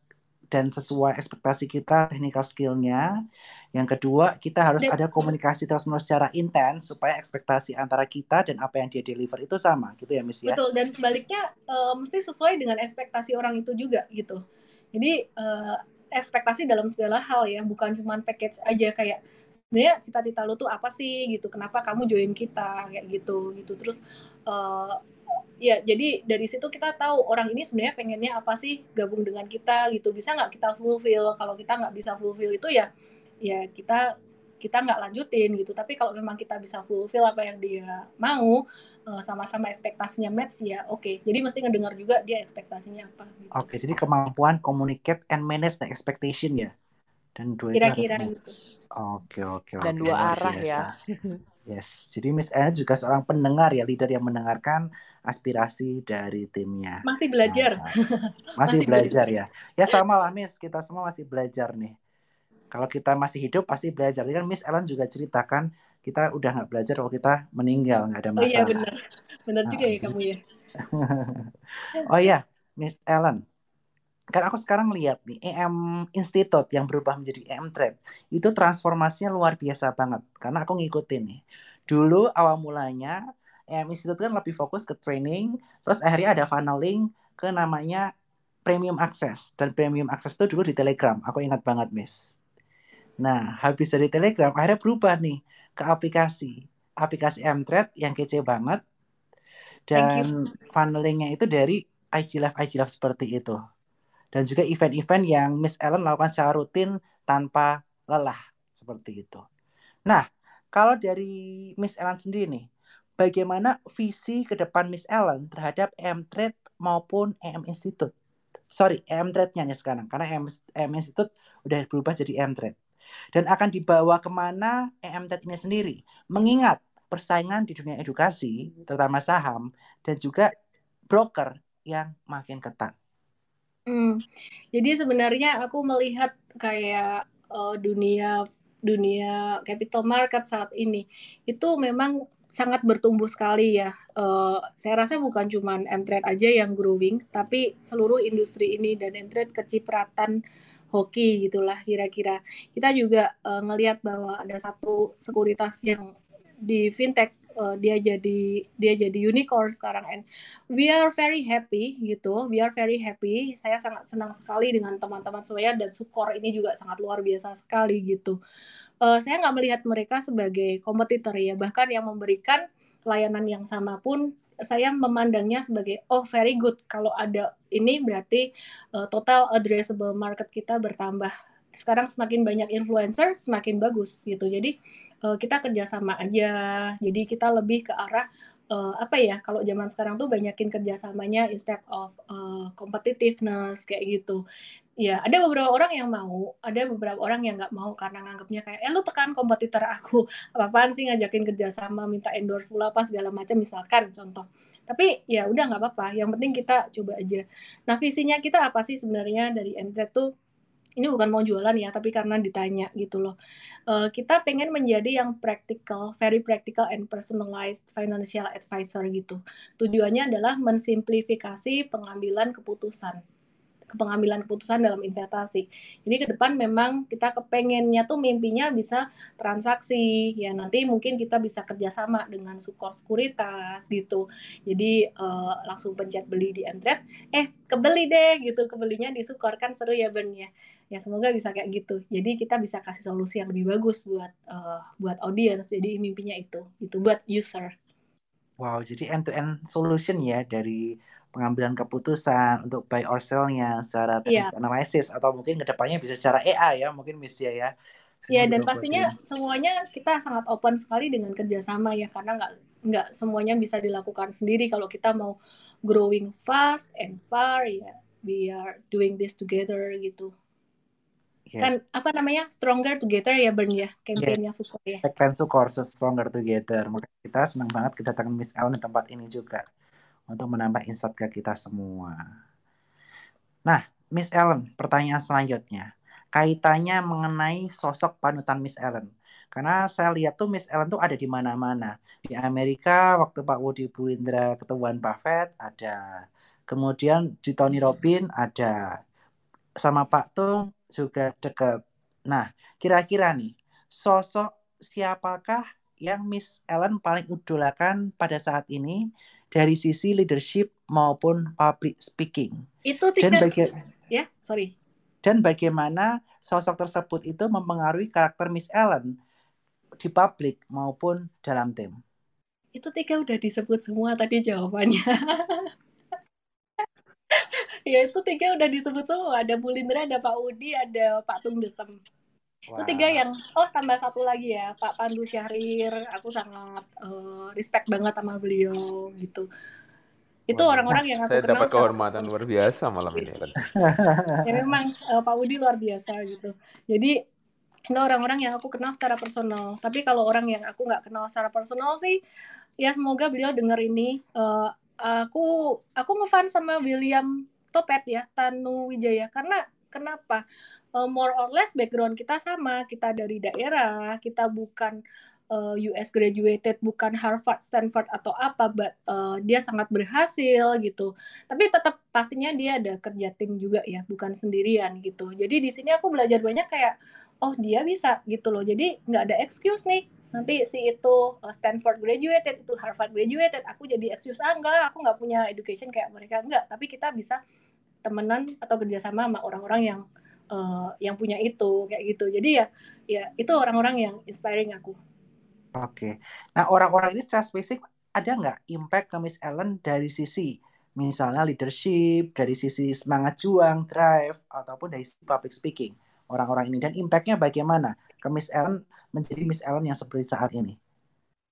dan sesuai ekspektasi kita technical skillnya. Yang kedua, kita harus dan, ada komunikasi terus menerus secara intens supaya ekspektasi antara kita dan apa yang dia deliver itu sama, gitu ya, Miss ya. Betul. Dan sebaliknya uh, mesti sesuai dengan ekspektasi orang itu juga, gitu. Jadi uh, ekspektasi dalam segala hal ya bukan cuma package aja kayak sebenarnya cita-cita lu tuh apa sih? gitu kenapa kamu join kita? kayak gitu gitu. Terus uh, ya jadi dari situ kita tahu orang ini sebenarnya pengennya apa sih gabung dengan kita gitu. Bisa nggak kita fulfill? Kalau kita nggak bisa fulfill itu ya ya kita kita nggak lanjutin gitu. Tapi kalau memang kita bisa fulfill apa yang dia mau eh, sama-sama ekspektasinya match ya oke. Okay. jadi mesti ngedengar juga dia ekspektasinya apa gitu. oke okay, jadi kemampuan communicate and manage the expectation ya? Dan dua kira-kira itu oke oke dan dua arah ya. Yes. Jadi Miss Anna juga seorang pendengar ya leader yang mendengarkan aspirasi dari timnya. Masih belajar. Nah, masih, masih belajar, belajar. ya. Ya sama lah Miss. Kita semua masih belajar nih kalau kita masih hidup pasti belajar. Jadi kan Miss Ellen juga ceritakan kita udah nggak belajar kalau kita meninggal nggak ada masalah. Oh iya benar, benar juga ya kamu ya. [laughs] oh iya, Miss Ellen. Kan aku sekarang lihat nih EM Institute yang berubah menjadi EM Trade itu transformasinya luar biasa banget karena aku ngikutin nih. Dulu awal mulanya EM Institute kan lebih fokus ke training, terus akhirnya ada funneling ke namanya premium access dan premium access itu dulu di Telegram. Aku ingat banget, Miss. Nah, habis dari Telegram akhirnya berubah nih ke aplikasi. Aplikasi Mtrade yang kece banget. Dan funnelingnya itu dari IG Live IG Live seperti itu. Dan juga event-event yang Miss Ellen lakukan secara rutin tanpa lelah seperti itu. Nah, kalau dari Miss Ellen sendiri nih, bagaimana visi ke depan Miss Ellen terhadap M-Trade maupun EM Institute? Sorry, M-Trade-nya nih sekarang, karena M, M Institute udah berubah jadi M-Trade dan akan dibawa ke mana EMTET ini sendiri. Mengingat persaingan di dunia edukasi, terutama saham, dan juga broker yang makin ketat. Hmm, jadi sebenarnya aku melihat kayak uh, dunia dunia capital market saat ini itu memang sangat bertumbuh sekali ya. Uh, saya rasa bukan cuma M-Trade aja yang growing, tapi seluruh industri ini dan M-Trade kecipratan hoki gitulah kira-kira. Kita juga uh, ngelihat bahwa ada satu sekuritas yang di fintech uh, dia jadi dia jadi unicorn sekarang. And we are very happy gitu we are very happy. Saya sangat senang sekali dengan teman-teman saya dan Sukor ini juga sangat luar biasa sekali gitu. Uh, saya nggak melihat mereka sebagai kompetitor ya bahkan yang memberikan layanan yang sama pun saya memandangnya sebagai oh very good. Kalau ada ini berarti uh, total addressable market kita bertambah. Sekarang semakin banyak influencer semakin bagus gitu. Jadi uh, kita kerjasama aja. Jadi kita lebih ke arah uh, apa ya kalau zaman sekarang tuh banyakin kerjasamanya instead of uh, competitiveness kayak gitu ya ada beberapa orang yang mau ada beberapa orang yang nggak mau karena nganggapnya kayak eh lu tekan kompetitor aku. Apa apaan sih ngajakin kerjasama minta endorse pula apa segala macam misalkan contoh. Tapi ya udah nggak apa-apa. Yang penting kita coba aja. Nah visinya kita apa sih sebenarnya dari Entret tuh? Ini bukan mau jualan ya, tapi karena ditanya gitu loh. Uh, kita pengen menjadi yang practical, very practical and personalized financial advisor gitu. Tujuannya adalah mensimplifikasi pengambilan keputusan. ke pengambilan keputusan dalam investasi. Jadi ke depan memang kita kepengennya tuh mimpinya bisa transaksi ya nanti mungkin kita bisa kerjasama dengan sukor sekuritas gitu. Jadi uh, langsung pencet beli di Mtrade, eh kebeli deh gitu kebelinya di sukor kan seru ya Ben ya. Ya semoga bisa kayak gitu. Jadi kita bisa kasih solusi yang lebih bagus buat uh, buat audience. Jadi mimpinya itu itu buat user. Wow, jadi end-to-end solution ya dari pengambilan keputusan untuk buy or sell-nya secara yeah. analisis atau mungkin ke depannya bisa secara AI ya mungkin Miss ya ya. Iya dan pastinya semuanya kita sangat open sekali dengan kerjasama ya karena nggak nggak semuanya bisa dilakukan sendiri kalau kita mau growing fast and far ya we are doing this together gitu. Yes. Kan apa namanya stronger together ya Bern ya kampanyenya yes. Sukor ya. Tagline Sukor so stronger together. Maka kita senang banget kedatangan Miss Ellen di tempat ini juga untuk menambah insight ke kita semua. Nah, Miss Ellen, pertanyaan selanjutnya. Kaitannya mengenai sosok panutan Miss Ellen. Karena saya lihat tuh Miss Ellen tuh ada di mana-mana. Di Amerika waktu Pak Woody Bulindra ketemuan Buffett ada. Kemudian di Tony Robbins ada. Sama Pak Tung juga dekat. Nah, kira-kira nih, sosok siapakah yang Miss Ellen paling idolakan pada saat ini dari sisi leadership maupun public speaking. Itu tidak dan baga- ya, sorry. Dan bagaimana sosok tersebut itu mempengaruhi karakter Miss Ellen di publik maupun dalam tim. Itu tiga udah disebut semua tadi jawabannya. [laughs] ya itu tiga udah disebut semua. Ada Bulindra, ada Pak Udi, ada Pak Tung Desem. Wow. Itu tiga yang oh tambah satu lagi ya Pak Pandu Syahrir aku sangat uh, respect banget sama beliau gitu itu orang-orang yang aku saya dapat kehormatan luar biasa malam ini kan. [laughs] ya memang uh, Pak Budi luar biasa gitu jadi itu orang-orang yang aku kenal secara personal tapi kalau orang yang aku nggak kenal secara personal sih ya semoga beliau dengar ini uh, aku aku ngefans sama William Topet ya Tanu Wijaya. Karena kenapa? Uh, more or less background kita sama. Kita dari daerah kita bukan eh, US graduated bukan Harvard Stanford atau apa but uh, dia sangat berhasil gitu. Tapi tetap pastinya dia ada kerja tim juga ya bukan sendirian gitu. Jadi di sini aku belajar banyak kayak oh dia bisa gitu loh. Jadi nggak ada excuse nih nanti si itu Stanford graduated itu Harvard graduated aku jadi excuse ah enggak aku nggak punya education kayak mereka. Enggak tapi kita bisa temenan atau kerjasama sama orang-orang yang uh, yang punya itu kayak gitu. Jadi ya ya itu orang-orang yang inspiring aku. Oke. Nah orang-orang ini secara spesifik ada nggak impact ke Miss Ellen dari sisi misalnya leadership dari sisi semangat juang drive ataupun dari sisi public speaking orang-orang ini. Dan impactnya bagaimana? Ke Miss Ellen menjadi Miss Ellen yang seperti saat ini.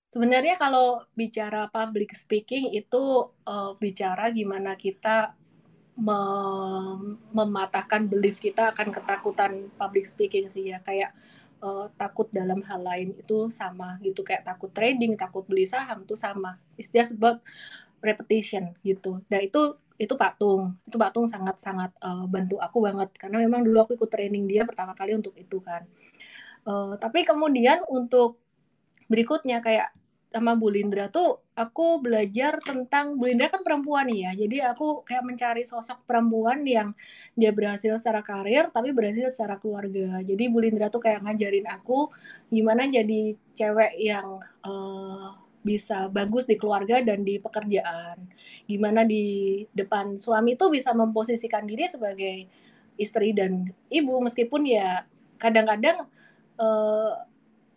Sebenarnya kalau bicara public speaking itu uh, bicara gimana kita mem mematahkan belief kita akan ketakutan public speaking sih ya. Kayak uh, takut dalam hal lain itu sama gitu. Kayak takut trading takut beli saham itu sama. It's just about repetition gitu. Dan itu itu patung itu patung sangat sangat uh, bantu aku banget karena memang dulu aku ikut training dia pertama kali untuk itu kan uh, tapi kemudian untuk berikutnya kayak sama Bu Lindra tuh aku belajar tentang Bu Lindra kan perempuan ya. Jadi aku kayak mencari sosok perempuan yang dia berhasil secara karir tapi berhasil secara keluarga. Jadi Bu Lindra tuh kayak ngajarin aku gimana jadi cewek yang uh, bisa bagus di keluarga dan di pekerjaan. Gimana di depan suami tuh bisa memposisikan diri sebagai istri dan ibu meskipun ya kadang-kadang uh,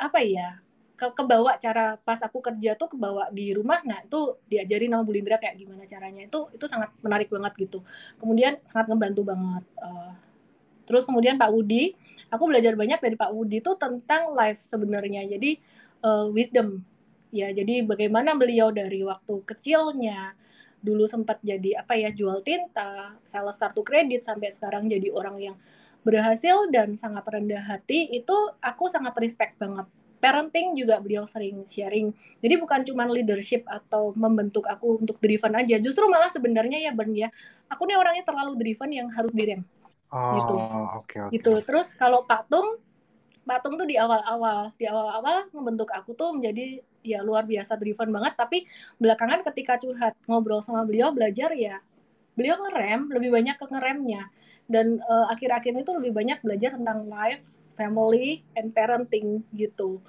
apa ya ke kebawa cara pas aku kerja tuh kebawa di rumah nah itu diajarin sama Bu Lindra kayak gimana caranya. Itu itu sangat menarik banget gitu. Kemudian sangat ngebantu banget uh, terus kemudian Pak Wudi aku belajar banyak dari Pak Wudi tuh tentang life sebenarnya. Jadi uh, wisdom ya jadi bagaimana beliau dari waktu kecilnya dulu sempat jadi apa ya jual tinta sales kartu kredit sampai sekarang jadi orang yang berhasil dan sangat rendah hati itu aku sangat respect banget parenting juga beliau sering sharing. Jadi bukan cuma leadership atau membentuk aku untuk driven aja. Justru malah sebenarnya ya Bern ya, aku nih orangnya terlalu driven yang harus direm. Oh, gitu. Okay, okay. Gitu. Terus kalau patung, patung tuh di awal-awal, di awal-awal membentuk aku tuh menjadi ya luar biasa driven banget. Tapi belakangan ketika curhat ngobrol sama beliau belajar ya beliau ngerem lebih banyak ke ngeremnya dan uh, akhir-akhir itu lebih banyak belajar tentang life family and parenting gitu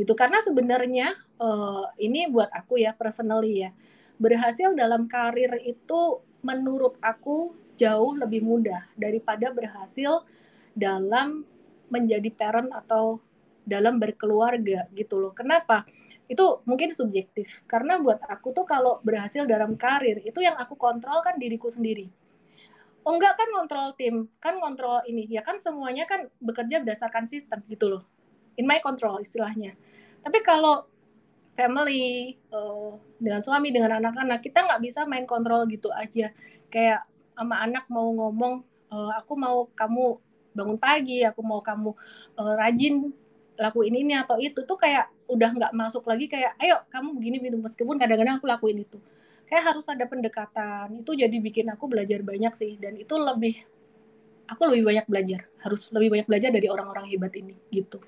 gitu karena sebenarnya uh, ini buat aku ya personally ya berhasil dalam karir itu menurut aku jauh lebih mudah daripada berhasil dalam menjadi parent atau dalam berkeluarga gitu loh. Kenapa? Itu mungkin subjektif. Karena buat aku tuh kalau berhasil dalam karir itu yang aku kontrol kan diriku sendiri. Oh enggak kan kontrol tim, kan kontrol ini. Ya kan semuanya kan bekerja berdasarkan sistem gitu loh. In my control istilahnya. Tapi kalau family uh, dengan suami dengan anak-anak kita nggak bisa main kontrol gitu aja. Kayak sama anak mau ngomong, uh, aku mau kamu bangun pagi, aku mau kamu uh, rajin lakuin ini atau itu tuh kayak udah nggak masuk lagi kayak ayo kamu begini begini. Meskipun kadang-kadang aku lakuin itu. Kayak harus ada pendekatan itu jadi bikin aku belajar banyak sih dan itu lebih aku lebih banyak belajar harus lebih banyak belajar dari orang-orang hebat ini gitu.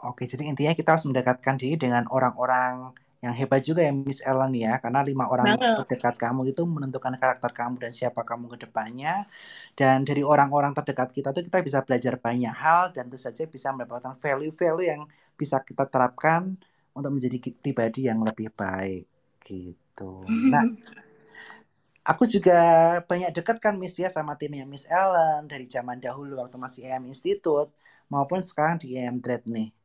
Oke jadi intinya kita harus mendekatkan diri dengan orang-orang yang hebat juga ya Miss Ellen ya karena lima orang Banget. terdekat kamu itu menentukan karakter kamu dan siapa kamu ke depannya dan dari orang-orang terdekat kita tuh kita bisa belajar banyak hal dan tentu saja bisa mendapatkan value-value yang bisa kita terapkan untuk menjadi pribadi yang lebih baik gitu. Nah, [laughs] aku juga banyak dekat kan Miss ya sama timnya Miss Ellen dari zaman dahulu waktu masih EM Institute maupun sekarang di EM Dread nih.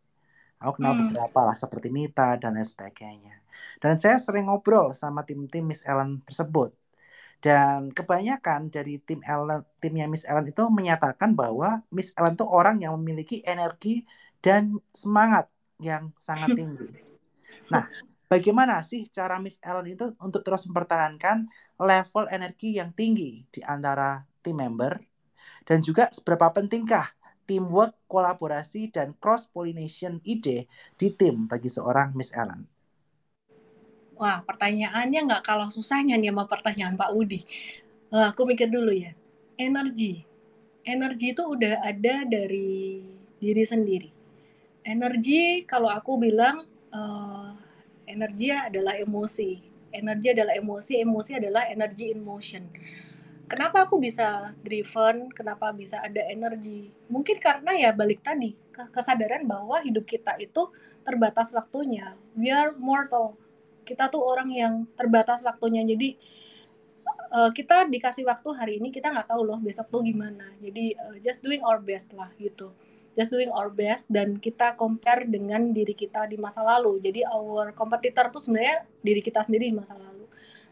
Aku kenal hmm. beberapa lah seperti Nita dan lain sebagainya. Dan saya sering ngobrol sama tim-tim Miss Ellen tersebut. Dan kebanyakan dari tim Ellen, timnya Miss Ellen itu menyatakan bahwa Miss Ellen itu orang yang memiliki energi dan semangat yang sangat [laughs] tinggi. Nah, bagaimana sih cara Miss Ellen itu untuk terus mempertahankan level energi yang tinggi di antara tim member? Dan juga seberapa pentingkah teamwork, kolaborasi, dan cross-pollination ide di tim bagi seorang Miss Ellen? Wah, pertanyaannya nggak kalah susahnya nih sama pertanyaan Pak Udi. Wah, aku mikir dulu ya. Energi. Energi itu udah ada dari diri sendiri. Energi, kalau aku bilang, uh, energi adalah emosi. Energi adalah emosi, emosi adalah energy in motion kenapa aku bisa driven, kenapa bisa ada energi? Mungkin karena ya balik tadi kesadaran bahwa hidup kita itu terbatas waktunya. We are mortal. Kita tuh orang yang terbatas waktunya. Jadi uh, kita dikasih waktu hari ini kita nggak tahu loh besok tuh gimana. Jadi uh, just doing our best lah gitu. Just doing our best dan kita compare dengan diri kita di masa lalu. Jadi our competitor tuh sebenarnya diri kita sendiri di masa lalu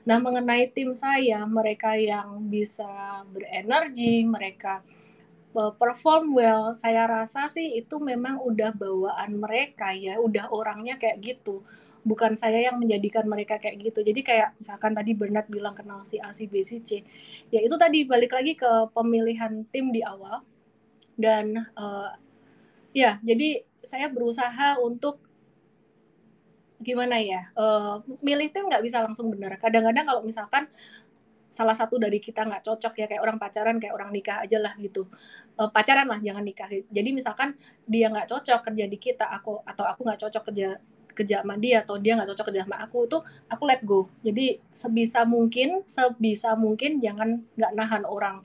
Nah, mengenai tim saya, mereka yang bisa berenergi, mereka uh, perform well, saya rasa sih itu memang udah bawaan mereka ya, udah orangnya kayak gitu. Bukan saya yang menjadikan mereka kayak gitu. Jadi kayak misalkan tadi Bernard bilang kenal si A, si B, si C. Ya itu tadi balik lagi ke pemilihan tim di awal. Dan uh, ya, jadi saya berusaha untuk gimana ya uh, milih tim nggak bisa langsung benar. Kadang-kadang kalau misalkan salah satu dari kita nggak cocok ya kayak orang pacaran kayak orang nikah aja lah gitu. Uh, pacaran lah jangan nikah. Jadi misalkan dia nggak cocok kerja di kita aku atau aku nggak cocok kerja kerja sama dia atau dia nggak cocok kerja sama aku tuh aku let go. Jadi sebisa mungkin sebisa mungkin jangan nggak nahan orang.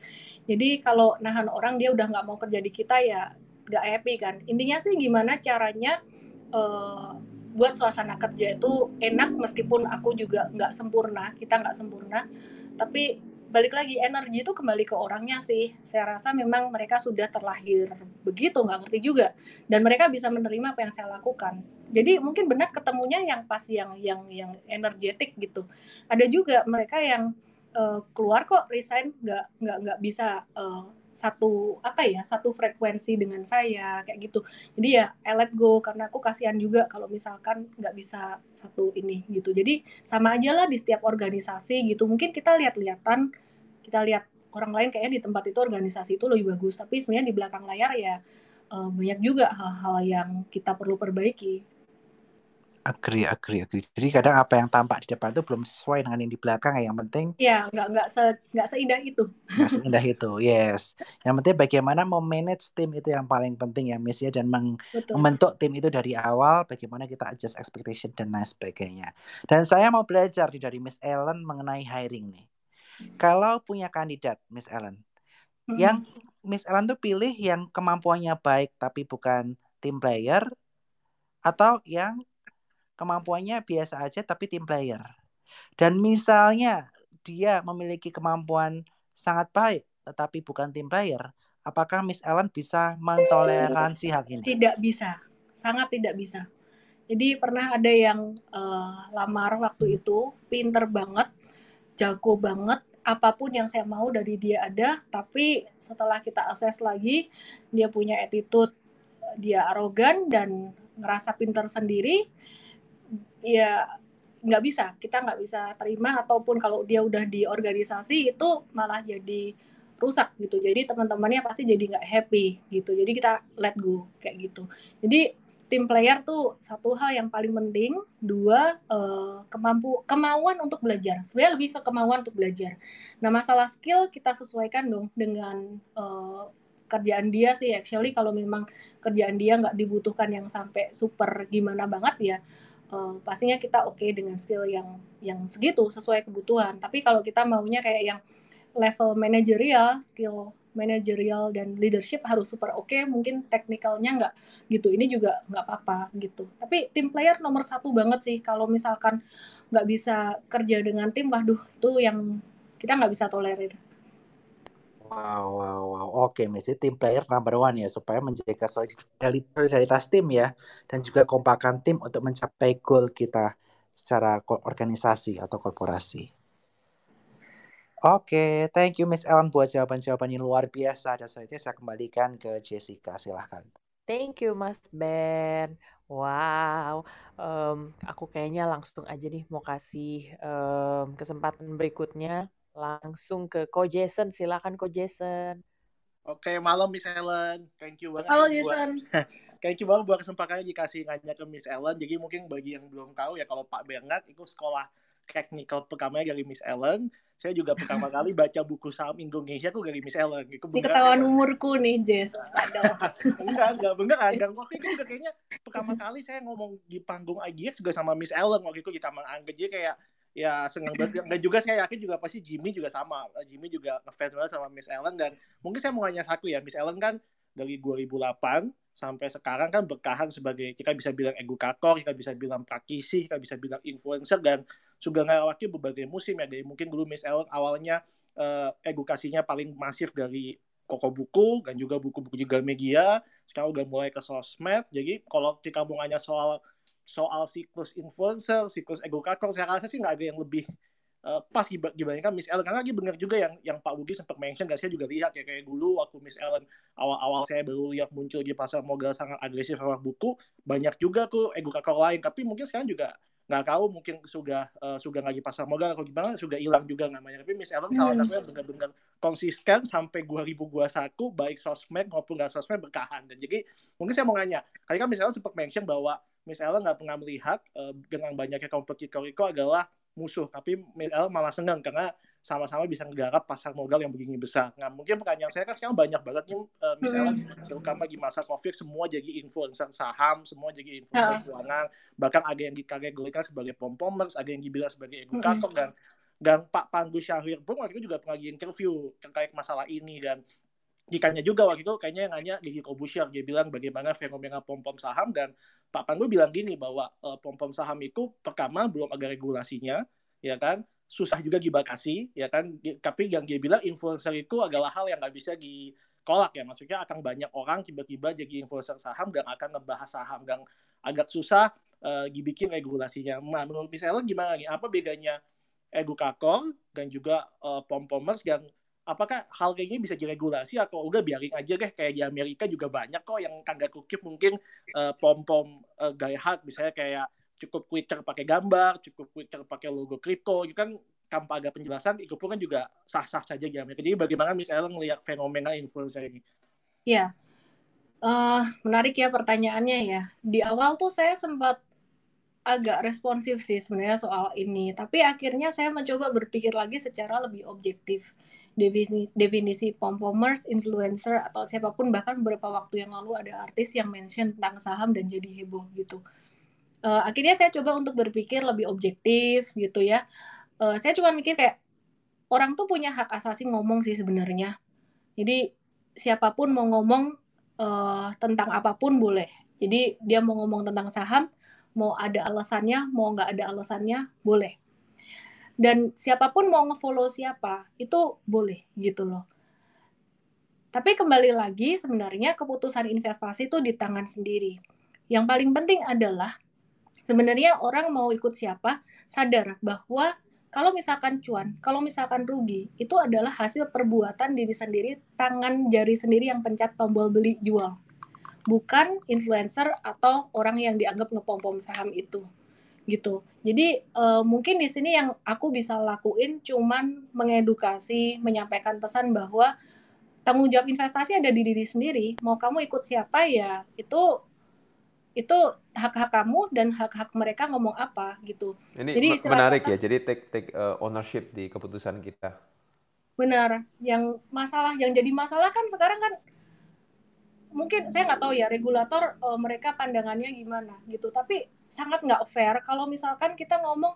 Jadi kalau nahan orang dia udah nggak mau kerja di kita ya nggak happy kan. Intinya sih gimana caranya uh, buat suasana kerja itu enak meskipun aku juga nggak sempurna kita nggak sempurna. Tapi balik lagi energi itu kembali ke orangnya sih. Saya rasa memang mereka sudah terlahir begitu nggak ngerti juga. Dan mereka bisa menerima apa yang saya lakukan. Jadi mungkin benar ketemunya yang pas yang yang yang energetik gitu. Ada juga mereka yang uh, keluar kok resign nggak nggak nggak bisa uh, satu apa ya satu frekuensi dengan saya kayak gitu. Jadi ya I let go karena aku kasihan juga kalau misalkan nggak bisa satu ini gitu. Jadi sama aja lah di setiap organisasi gitu. Mungkin kita lihat-lihatan kita lihat orang lain kayaknya di tempat itu organisasi itu lebih bagus tapi sebenarnya di belakang layar ya uh, banyak juga hal-hal yang kita perlu perbaiki Agree, agree, agree. Jadi kadang apa yang tampak di depan itu belum sesuai dengan yang di belakang ya. Yang penting ya nggak nggak se nggak seindah itu. Nggak seindah itu, yes. Yang penting bagaimana memanage tim itu yang paling penting ya, Miss ya, dan meng membentuk tim itu dari awal. Bagaimana kita adjust expectation dan lain sebagainya. Dan saya mau belajar dari Miss Ellen mengenai hiring nih. Kalau punya kandidat, Miss Ellen, Mm-mm. yang Miss Ellen tuh pilih yang kemampuannya baik tapi bukan team player, atau yang kemampuannya biasa aja tapi team player. Dan misalnya dia memiliki kemampuan sangat baik tetapi bukan team player, apakah Miss Ellen bisa mentoleransi hal ini? Tidak bisa, sangat tidak bisa. Jadi pernah ada yang eh, lamar waktu itu, pinter banget, jago banget, apa pun yang saya mau dari dia ada, tapi setelah kita akses lagi, dia punya attitude, dia arogan dan ngerasa pinter sendiri, ya nggak bisa, kita nggak bisa terima ataupun kalau dia udah di organisasi itu malah jadi rusak gitu. Jadi teman-temannya pasti jadi nggak happy gitu. Jadi kita let go kayak gitu. Jadi tim player tuh satu hal yang paling penting. Dua eh, kemampu kemauan untuk belajar. Sebenarnya lebih ke kemauan untuk belajar. Nah masalah skill kita sesuaikan dong dengan eh, kerjaan dia sih. Actually kalau memang kerjaan dia nggak dibutuhkan yang sampai super gimana banget ya. Uh, pastinya kita oke okay dengan skill yang yang segitu sesuai kebutuhan. Tapi kalau kita maunya kayak yang level manajerial, skill manajerial dan leadership harus super oke, okay, mungkin teknikalnya nggak gitu. Ini juga nggak apa-apa gitu. Tapi tim player nomor satu banget sih. Kalau misalkan nggak bisa kerja dengan tim, waduh itu yang kita nggak bisa tolerir. Wow, wow, wow. Oke, Messi tim player number one ya supaya menjaga solidaritas tim ya dan juga kompakan tim untuk mencapai goal kita secara organisasi atau korporasi. Oke, thank you Miss Ellen buat jawaban-jawaban yang luar biasa. Dan selanjutnya saya kembalikan ke Jessica, silahkan. Thank you Mas Ben. Wow, um, aku kayaknya langsung aja nih mau kasih um, kesempatan berikutnya langsung ke Ko Jason. Silakan Ko Jason. Oke, malam Miss Ellen. Thank you banget. Halo Jason. [laughs] thank you banget buat kesempatannya dikasih nanya ke Miss Ellen. Jadi mungkin bagi yang belum tahu ya kalau Pak Bernard itu sekolah technical pertamanya dari Miss Ellen. Saya juga pertama kali [laughs] baca buku saham Indonesia tuh dari Miss Ellen. Itu Ini ketahuan umurku nih, Jess. [laughs] enggak, enggak, beneran. Dan waktu itu juga kayaknya pertama kali saya ngomong di panggung IGX juga sama Miss Ellen. Waktu itu kita menganggap jadi kayak ya senang banget. [clears throat] Dan juga saya yakin juga pasti Jimmy juga sama. Jimmy juga ngefans banget sama Miss Ellen dan mungkin saya mau nanya satu ya Miss Ellen kan dari 2008 sampai sekarang kan berkahan sebagai kita bisa bilang edukator, kita bisa bilang praktisi, kita bisa bilang influencer dan sudah melewati berbagai musim ya. Dari mungkin dulu Miss Ellen awalnya uh, edukasinya paling masif dari koko buku dan juga buku-buku juga media sekarang udah mulai ke sosmed. Jadi kalau kita mau nanya soal soal siklus influencer, siklus edukator, saya rasa sih nggak ada yang lebih uh, pas dibandingkan Miss Ellen. Karena lagi benar juga yang yang Pak Budi sempat mention, gak saya juga lihat ya kayak dulu waktu Miss Ellen awal-awal saya baru lihat muncul di pasar modal sangat agresif sama buku, banyak juga tuh edukator lain. Tapi mungkin sekarang juga nggak tahu mungkin sudah uh, sudah lagi pasar modal atau gimana sudah hilang juga namanya tapi Miss Ellen hmm. salah satunya benar-benar konsisten sampai 2021 baik sosmed maupun nggak sosmed bertahan dan jadi mungkin saya mau nanya kali kan Miss Ellen sempat mention bahwa Miss Ellen nggak pernah melihat uh, dengan banyaknya kompetitor itu adalah musuh tapi Miss Ellen malah senang karena sama-sama bisa menggarap pasar modal yang begini besar. Nah mungkin pertanyaan saya kan sekarang banyak banget nih uh, misalnya hmm. terutama di masa covid semua jadi influencer saham, semua jadi influencer keuangan, bahkan ada yang dikategorikan sebagai pom-pomers, ada yang dibilang sebagai edukator hmm. dan dan Pak Pandu Syahrir pun waktu itu juga pernah interview terkait masalah ini dan Dikanya juga waktu itu kayaknya yang nanya Gigi Kobusher dia bilang bagaimana fenomena pom-pom saham dan Pak Pandu bilang gini bahwa uh, pom-pom saham itu pertama belum ada regulasinya ya kan? Susah juga dibatasi ya kan? Tapi yang dia bilang influencer itu adalah hal yang nggak bisa dikolak ya. Maksudnya akan banyak orang tiba-tiba jadi influencer saham dan akan ngebahas saham dan agak susah uh, dibikin regulasinya. Nah menurut misalnya gimana nih? Apa bedanya edukator dan juga uh, pom-pomers yang apakah hal kayak gini bisa diregulasi atau udah biarin aja deh kayak di Amerika juga banyak kok yang tanda kutip mungkin uh, pom-pom uh, gaya hak misalnya kayak cukup Twitter pakai gambar, cukup Twitter pakai logo kripto, itu kan tanpa ada penjelasan itu pun kan juga sah-sah saja di Amerika. Jadi bagaimana misalnya melihat fenomena influencer ini? Iya, uh, menarik ya pertanyaannya ya. Di awal tuh saya sempat agak responsif sih sebenarnya soal ini, tapi akhirnya saya mencoba berpikir lagi secara lebih objektif definisi, definisi pom-pomers, influencer atau siapa pun bahkan beberapa waktu yang lalu ada artis yang mention tentang saham dan jadi heboh gitu. Uh, akhirnya saya coba untuk berpikir lebih objektif gitu ya. Uh, saya cuma mikir kayak orang tuh punya hak asasi ngomong sih sebenarnya. Jadi siapa pun mau ngomong uh, tentang apa pun boleh. Jadi dia mau ngomong tentang saham, mau ada alasannya, mau nggak ada alasannya, boleh. Dan siapa pun mau ngefollow siapa, itu boleh gitu loh. Tapi kembali lagi sebenarnya keputusan investasi itu di tangan sendiri. Yang paling penting adalah sebenarnya orang mau ikut siapa, sadar bahwa kalau misalkan cuan, kalau misalkan rugi, itu adalah hasil perbuatan diri sendiri, tangan jari sendiri yang pencet tombol beli jual. Bukan influencer atau orang yang dianggap ngepom-pom saham itu. Gitu. Jadi uh, mungkin di sini yang aku bisa lakuin cuman mengedukasi, menyampaikan pesan bahwa tanggung jawab investasi ada di diri sendiri. Mau kamu ikut siapa ya, itu itu hak-hak kamu dan hak-hak mereka ngomong apa gitu. Ini jadi menarik ya. Jadi take take uh, ownership di keputusan kita. Benar. Yang masalah yang jadi masalah kan sekarang kan mungkin saya nggak tahu ya regulator uh, mereka pandangannya gimana gitu. Tapi sangat nggak fair kalau misalkan kita ngomong,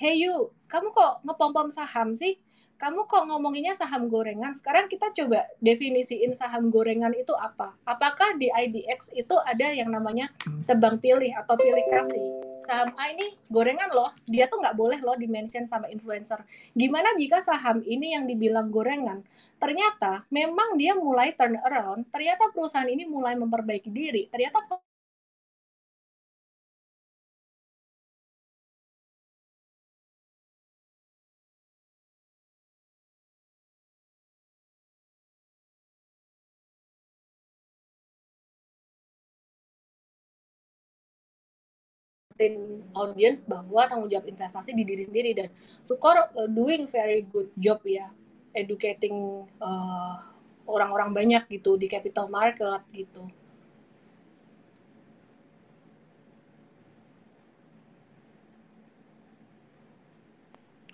hey you, kamu kok ngepom-pom saham sih? kamu kok ngomonginnya saham gorengan? Sekarang kita coba definisiin saham gorengan itu apa? Apakah di IDX itu ada yang namanya tebang pilih atau pilih kasih? Saham A ini gorengan loh, dia tuh nggak boleh loh dimention sama influencer. Gimana jika saham ini yang dibilang gorengan? Ternyata memang dia mulai turn around, ternyata perusahaan ini mulai memperbaiki diri, ternyata maintain audience bahwa tanggung jawab investasi di diri sendiri dan Sukor uh, doing very good job ya educating uh, orang-orang banyak gitu di capital market gitu.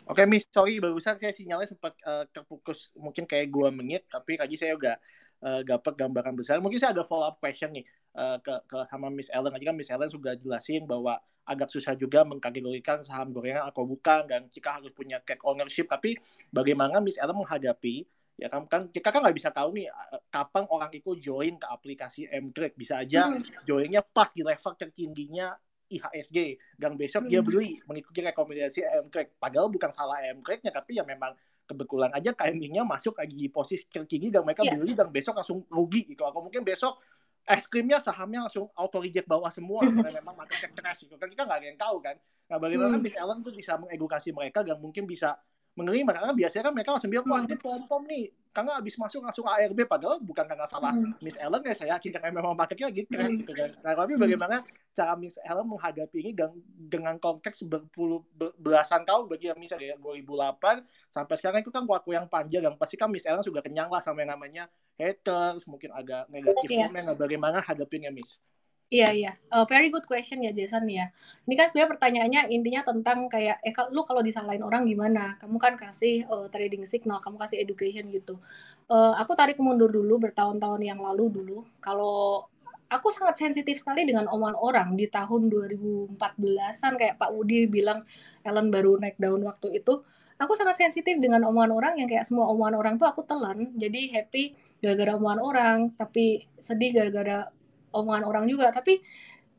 Oke, okay, Miss, sorry barusan saya sinyalnya sempat uh, terputus mungkin kayak dua menit, tapi tadi saya udah uh, gambaran besar. Mungkin saya ada follow up question nih uh, ke ke sama Miss Ellen. Tadi kan Miss Ellen sudah jelasin bahwa agak susah juga mengkategorikan saham gorengan atau bukan dan kita harus punya cake ownership tapi bagaimana Miss Ellen menghadapi ya kan kan kita kan nggak bisa tahu nih eh, kapan orang itu join ke aplikasi Mtrade bisa aja hmm. joinnya pas di level tertingginya IHSG dan besok hmm. dia beli mengikuti rekomendasi Mtrade padahal bukan salah Mtrade-nya tapi ya memang kebetulan aja timingnya masuk lagi di posisi tertinggi dan mereka yeah. beli dan besok langsung rugi gitu atau mungkin besok es krimnya sahamnya langsung auto reject bawah semua [laughs] karena memang market crash gitu kan kita nggak ada yang tahu kan nah bagaimana hmm. Miss Ellen tuh bisa mengedukasi mereka dan mungkin bisa menerima. Karena biasanya kan mereka langsung bilang wah ini pom pom nih. Karena habis masuk langsung ARB padahal bukan karena salah hmm. Miss Ellen ya saya yakin karena memang marketnya gitu hmm. gitu kan. Nah tapi bagaimana cara Miss Ellen menghadapi ini dan dengan konteks berpuluh belasan tahun? Bagi yang misalnya 2008 sampai sekarang itu kan waktu yang panjang dan pasti kan Miss Ellen sudah kenyang lah sama yang namanya haters mungkin agak negatif yeah. komen. Nah, bagaimana hadapinnya Miss Iya iya, uh, very good question ya Jason ya. Ini kan sebenarnya pertanyaannya intinya tentang kayak eh lu kalau disalahin orang gimana? Kamu kan kasih uh, trading signal, kamu kasih education gitu. Uh, aku tarik mundur dulu bertahun-tahun yang lalu dulu. Kalau aku sangat sensitif sekali dengan omongan orang di tahun 2014-an kayak Pak Udi bilang Ellen baru naik daun waktu itu. Aku sangat sensitif dengan omongan orang yang kayak semua omongan orang tuh aku telan. Jadi happy gara-gara omongan orang, tapi sedih gara-gara omongan orang juga. Tapi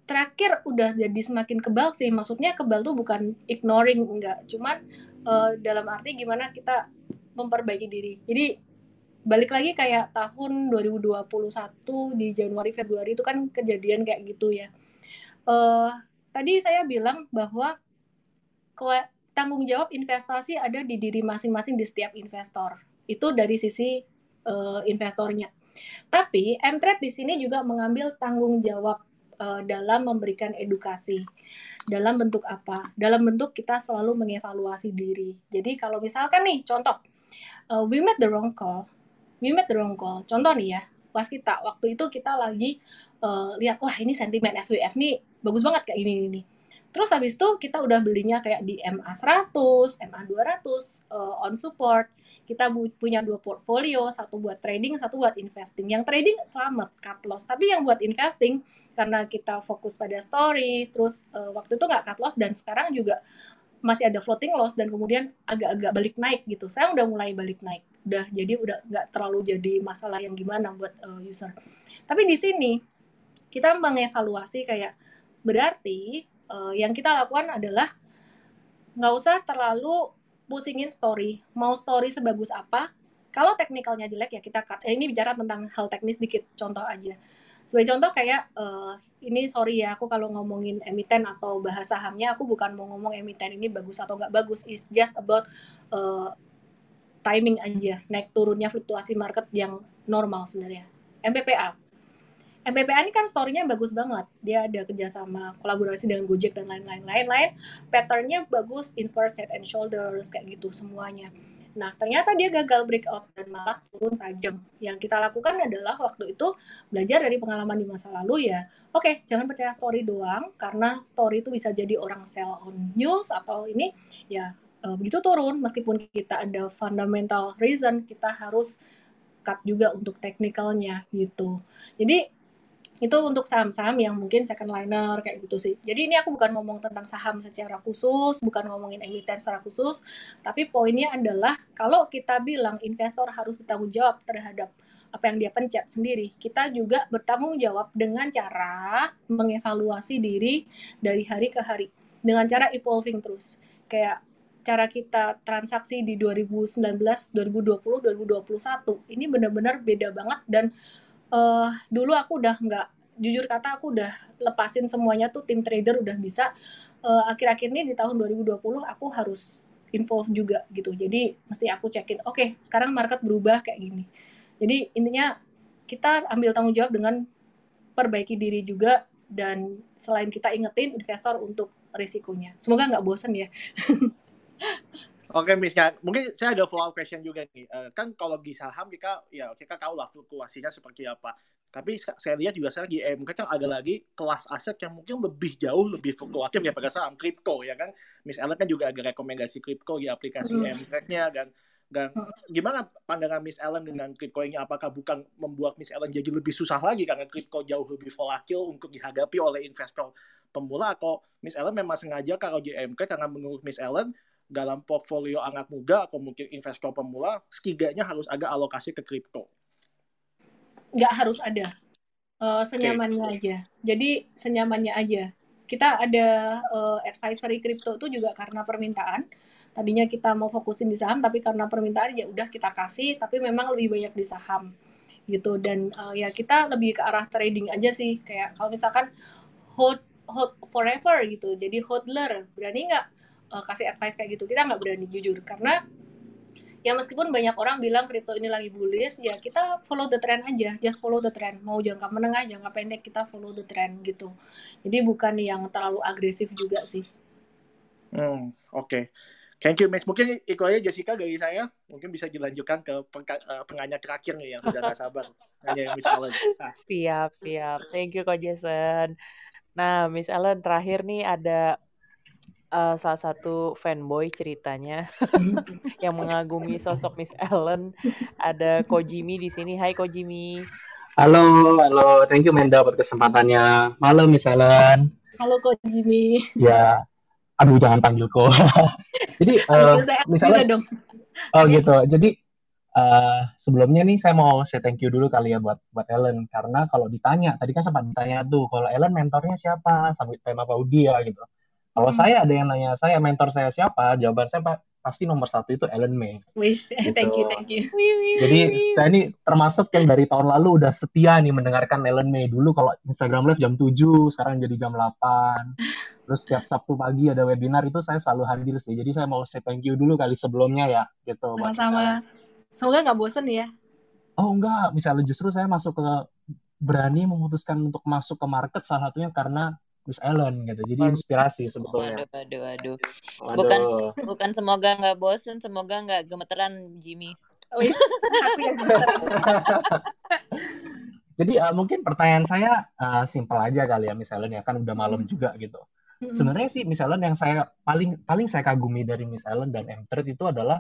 terakhir udah jadi semakin kebal sih. Maksudnya kebal tuh bukan ignoring enggak. Cuman uh, dalam arti gimana kita memperbaiki diri. Jadi balik lagi kayak tahun 2021 di Januari Februari itu kan kejadian kayak gitu ya. Uh, tadi saya bilang bahwa tanggung jawab investasi ada di diri masing-masing di setiap investor. Itu dari sisi uh, investornya tapi Mtrade di sini juga mengambil tanggung jawab uh, dalam memberikan edukasi. Dalam bentuk apa? Dalam bentuk kita selalu mengevaluasi diri. Jadi kalau misalkan nih contoh, uh, we made the wrong call, we made the wrong call. Contoh nih ya, pas kita waktu itu kita lagi uh, lihat wah ini sentimen SWF nih bagus banget kayak gini nih Terus habis itu kita udah belinya kayak di MA 100, MA 200 uh, on support. Kita punya dua portfolio, satu buat trading, satu buat investing. Yang trading selamat cut loss, tapi yang buat investing karena kita fokus pada story, terus uh, waktu itu nggak cut loss dan sekarang juga masih ada floating loss dan kemudian agak-agak balik naik gitu. Saya udah mulai balik naik, udah jadi udah nggak terlalu jadi masalah yang gimana buat uh, user. Tapi di sini kita mengevaluasi kayak berarti uh, yang kita lakukan adalah nggak usah terlalu pusingin story. Mau story sebagus apa? Kalau teknikalnya jelek ya kita cut. Eh, ini bicara tentang hal teknis dikit contoh aja sebagai contoh kayak uh, ini sorry ya aku kalau ngomongin emiten atau bahas sahamnya aku bukan mau ngomong emiten ini bagus atau nggak bagus it's just about uh, timing aja naik turunnya fluktuasi market yang normal sebenarnya MPPA MPPA ini kan story-nya bagus banget dia ada kerjasama kolaborasi dengan Gojek dan lain-lain lain-lain patternnya bagus inverse head and shoulders kayak gitu semuanya Nah, ternyata dia gagal breakout dan malah turun tajam. Yang kita lakukan adalah waktu itu belajar dari pengalaman di masa lalu ya. Oke, okay, jangan percaya story doang karena story itu bisa jadi orang sell on news atau ini ya e, begitu turun meskipun kita ada fundamental reason kita harus cut juga untuk teknikalnya gitu. Jadi itu untuk saham-saham yang mungkin second liner kayak gitu sih. Jadi ini aku bukan ngomong tentang saham secara khusus, bukan ngomongin emiten secara khusus, tapi poinnya adalah kalau kita bilang investor harus bertanggung jawab terhadap apa yang dia pencet sendiri, kita juga bertanggung jawab dengan cara mengevaluasi diri dari hari ke hari dengan cara evolving terus. Kayak cara kita transaksi di 2019, 2020, 2021 ini benar-benar beda banget dan uh, dulu aku udah nggak jujur kata aku udah lepasin semuanya tuh tim trader udah bisa. Uh, akhir-akhir ini di tahun 2020 aku harus involve juga gitu. Jadi mesti aku cekin oke okay, sekarang market berubah kayak gini. Jadi intinya kita ambil tanggung jawab dengan perbaiki diri juga dan selain kita ingetin investor untuk risikonya. Semoga nggak bosen ya [laughs] Oke, okay, Miss, ya. mungkin saya ada follow up question juga nih. Uh, kan kalau di saham kita ya kita tahu lah fluktuasinya seperti apa. Tapi saya lihat juga saya di EMK kan ada lagi kelas aset yang mungkin lebih jauh lebih fluktuatif daripada saham kripto ya kan. Miss Ellen kan juga ada rekomendasi kripto di aplikasi hmm. EMK-nya dan dan hmm. gimana pandangan Miss Ellen dengan kripto ini? Apakah bukan membuat Miss Ellen jadi lebih susah lagi karena kripto jauh lebih volatil untuk dihadapi oleh investor pemula? Atau Miss Ellen memang sengaja kalau di EMK karena menurut Miss Ellen dalam portfolio anak muda atau mungkin investor pemula, setidaknya harus ada alokasi ke kripto? Nggak harus ada. Uh, senyamannya okay. aja. Jadi senyamannya aja. Kita ada uh, advisory kripto itu juga karena permintaan. Tadinya kita mau fokusin di saham, tapi karena permintaan ya udah kita kasih, tapi memang lebih banyak di saham gitu. Dan uh, ya kita lebih ke arah trading aja sih. Kayak kalau misalkan hold hold forever gitu, jadi hodler, berani nggak uh, kasih advice kayak gitu kita nggak berani jujur karena ya meskipun banyak orang bilang kripto ini lagi bullish ya kita follow the trend aja just follow the trend mau jangka menengah jangka pendek kita follow the trend gitu jadi bukan yang terlalu agresif juga sih hmm oke okay. Thank you, Miss. Mungkin itu aja Jessica dari saya. Mungkin bisa dilanjutkan ke eh, penganya terakhir nih yang sudah gak sabar. Hanya Miss Allen. Nah. Siap, siap. Thank you, Kak Jason. Nah, Miss Allen, terakhir nih ada uh, salah satu fanboy ceritanya [laughs] yang mengagumi sosok Miss Ellen. Ada Kojimi di sini. Hai Kojimi. Halo, halo. Thank you Menda buat kesempatannya. Malam Miss Ellen. Halo Kojimi. Ya. Aduh, jangan panggil kok. [laughs] Jadi uh, misalnya dong. Oh gitu. Jadi uh, sebelumnya nih saya mau say thank you dulu kali ya buat buat Ellen karena kalau ditanya tadi kan sempat ditanya tuh kalau Ellen mentornya siapa sampai tema Pak Udi ya gitu. Kalau hmm. saya ada yang nanya saya mentor saya siapa, jawaban saya pak pasti nomor satu itu Ellen May. Wish, [laughs] gitu. thank you, thank you. Jadi saya ini termasuk yang dari tahun lalu udah setia nih mendengarkan Ellen May. Dulu kalau Instagram Live jam 7, sekarang jadi jam 8. Terus setiap Sabtu pagi ada webinar itu saya selalu hadir sih. Jadi saya mau say thank you dulu kali sebelumnya ya, gitu. Sama-sama. Semoga nggak bosen ya. Oh enggak, misalnya justru saya masuk ke berani memutuskan untuk masuk ke market salah satunya karena Miss Ellen gitu. Jadi inspirasi sebetulnya. Waduh, waduh, waduh. Bukan bukan semoga nggak bosen, semoga nggak gemeteran Jimmy. Oh, iya. [laughs] Jadi uh, mungkin pertanyaan saya uh, simpel aja kali ya misalnya ya kan udah malam hmm. juga gitu. Hmm. Sebenarnya sih misalnya yang saya paling paling saya kagumi dari Miss Ellen dan M itu adalah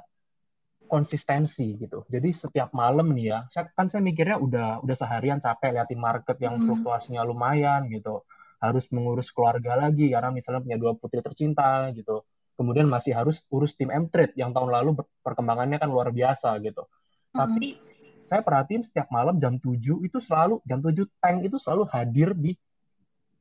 konsistensi gitu. Jadi setiap malam nih ya, saya, kan saya mikirnya udah udah seharian capek liatin market yang hmm. fluktuasinya lumayan gitu harus mengurus keluarga lagi karena misalnya punya dua putri tercinta gitu. Kemudian masih harus urus tim M-Trade yang tahun lalu perkembangannya kan luar biasa gitu. Mm-hmm. Tapi saya perhatiin setiap malam jam 7 itu selalu jam 7 tank itu selalu hadir di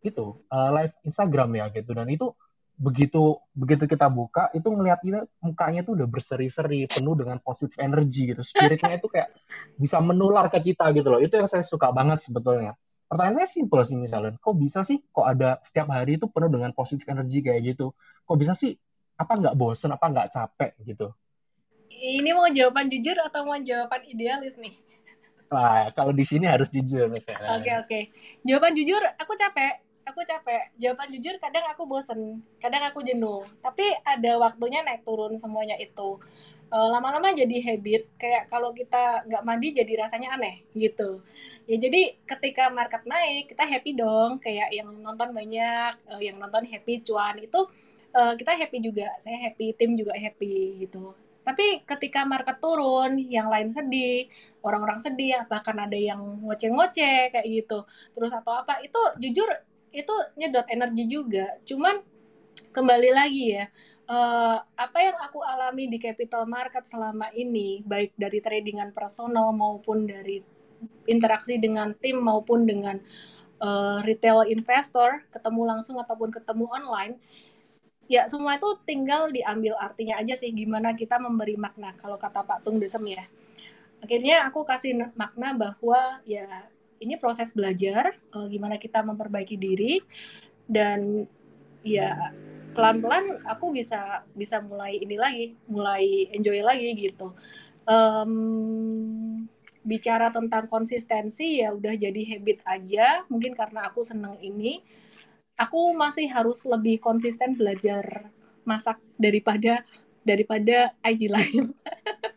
itu uh, live Instagram ya gitu. Dan itu begitu begitu kita buka itu ngelihat ini mukanya tuh udah berseri-seri penuh dengan positif energi gitu. Spiritnya itu kayak bisa menular ke kita gitu loh. Itu yang saya suka banget sebetulnya pertanyaan saya simpel sih misalnya kok bisa sih kok ada setiap hari itu penuh dengan positif energi kayak gitu? Kok bisa sih? Apa nggak bosen apa nggak capek gitu? Ini mau jawaban jujur atau mau jawaban idealis nih? Nah, kalau di sini harus jujur misalnya. Oke, okay, oke. Okay. Jawaban jujur, aku capek. Aku capek. Jawaban jujur kadang aku bosen. Kadang aku jenuh. Tapi ada waktunya naik turun semuanya itu lama lama-lama jadi habit kayak kalau kita nggak mandi jadi rasanya aneh gitu. Ya jadi ketika market naik kita happy dong kayak yang nonton banyak uh, yang nonton happy cuan itu uh, kita happy juga saya happy tim juga happy gitu. Tapi ketika market turun, yang lain sedih, orang-orang sedih, bahkan ada yang ngoceh-ngoceh kayak gitu, terus atau apa, itu jujur itu nyedot energi juga. Cuman kembali lagi ya uh, apa yang aku alami di capital market selama ini baik dari tradingan personal maupun dari interaksi dengan tim maupun dengan uh, retail investor ketemu langsung ataupun ketemu online ya semua itu tinggal diambil artinya aja sih gimana kita memberi makna kalau kata Pak Tung Desem ya. Akhirnya aku kasih makna bahwa ya ini proses belajar uh, gimana kita memperbaiki diri dan ya pelan-pelan aku bisa bisa mulai ini lagi mulai enjoy lagi gitu. Um, bicara tentang konsistensi ya udah jadi habit aja. Mungkin karena aku seneng ini aku masih harus lebih konsisten belajar masak daripada daripada IG live [laughs]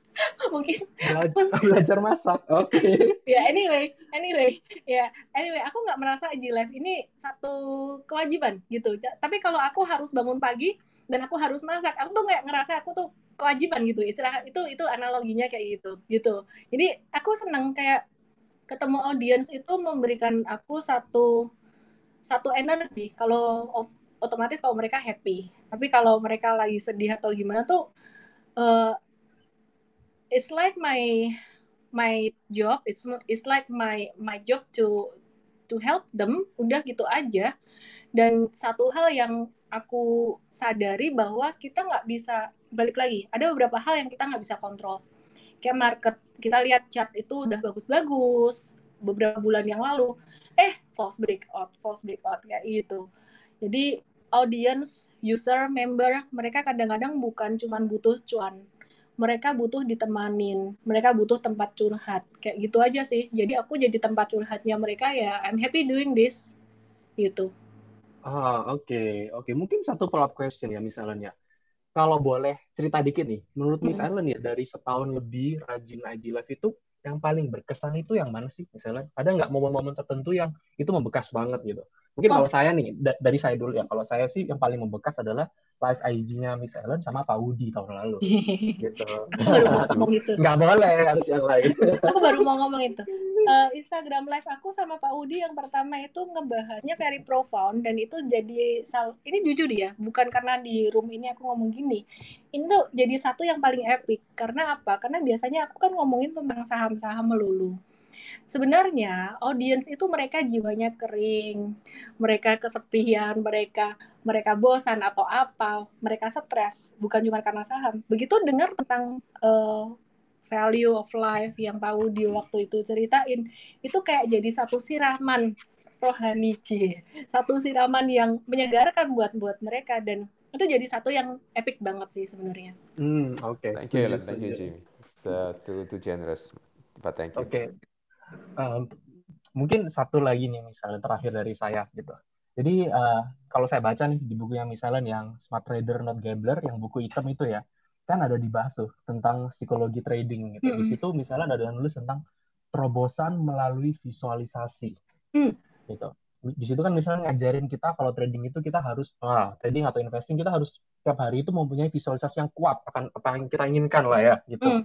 mungkin belajar, [laughs] belajar masak oke. Okay. [laughs] ya anyway anyway ya anyway aku nggak merasa IG live ini satu kewajiban gitu. Tapi kalau aku harus bangun pagi dan aku harus masak aku tuh nggak ngerasa aku tuh kewajiban gitu. Istilah itu itu analoginya kayak gitu gitu. Jadi aku seneng kayak ketemu audiens itu memberikan aku satu satu energi. Kalau otomatis kalau mereka happy. Tapi kalau mereka lagi sedih atau gimana tuh uh, it's like my my job it's it's like my my job to to help them udah gitu aja. Dan satu hal yang aku sadari bahwa kita nggak bisa balik lagi. Ada beberapa hal yang kita nggak bisa kontrol. Kayak market kita lihat chart itu udah bagus-bagus beberapa bulan yang lalu. Eh false breakout false breakout kayak gitu. Jadi audience user member mereka kadang-kadang bukan cuman butuh cuan mereka butuh ditemanin, mereka butuh tempat curhat. Kayak gitu aja sih. Jadi aku jadi tempat curhatnya mereka ya I'm happy doing this. Gitu. Ah, oke. Okay. Oke, okay. mungkin satu follow up question ya misalnya. Kalau boleh cerita dikit nih, menurut Miss Ellen ya dari setahun lebih rajin IG Live itu yang paling berkesan itu yang mana sih misalnya? Ada nggak momen-momen tertentu yang itu membekas banget gitu? Mungkin oh. kalau saya nih, dari saya dulu ya, kalau saya sih yang paling membekas adalah live IG-nya Miss Ellen sama Pak Udi tahun lalu. [laughs] gitu. Aku baru mau ngomong itu. Nggak boleh, harus yang lain. aku baru mau ngomong itu. Uh, Instagram live aku sama Pak Udi yang pertama itu ngebahasnya very profound dan itu jadi sal ini jujur ya, bukan karena di room ini aku ngomong gini. Ini tuh jadi satu yang paling epic. Karena apa? Karena biasanya aku kan ngomongin tentang saham-saham melulu sebenarnya audiens itu mereka jiwanya kering, mereka kesepian, mereka mereka bosan atau apa, mereka stres, bukan cuma karena saham. Begitu dengar tentang uh, value of life yang Pak Wudi waktu itu ceritain, itu kayak jadi satu siraman rohani C, satu siraman yang menyegarkan buat buat mereka dan itu jadi satu yang epic banget sih sebenarnya. Hmm, oke. Okay. Thank you, thank you, Jimmy. Uh, too, too generous, but thank you. Oke. Okay uh, mungkin satu lagi nih misalnya terakhir dari saya gitu. Jadi uh, kalau saya baca nih di buku yang misalnya yang Smart Trader Not Gambler yang buku hitam itu ya kan ada dibahas tuh tentang psikologi trading gitu. Mm -hmm. Di situ misalnya ada nulis tentang terobosan melalui visualisasi mm. gitu. Di situ kan misalnya ngajarin kita kalau trading itu kita harus ah, trading atau investing kita harus setiap hari itu mempunyai visualisasi yang kuat akan apa yang kita inginkan lah ya gitu. Mm.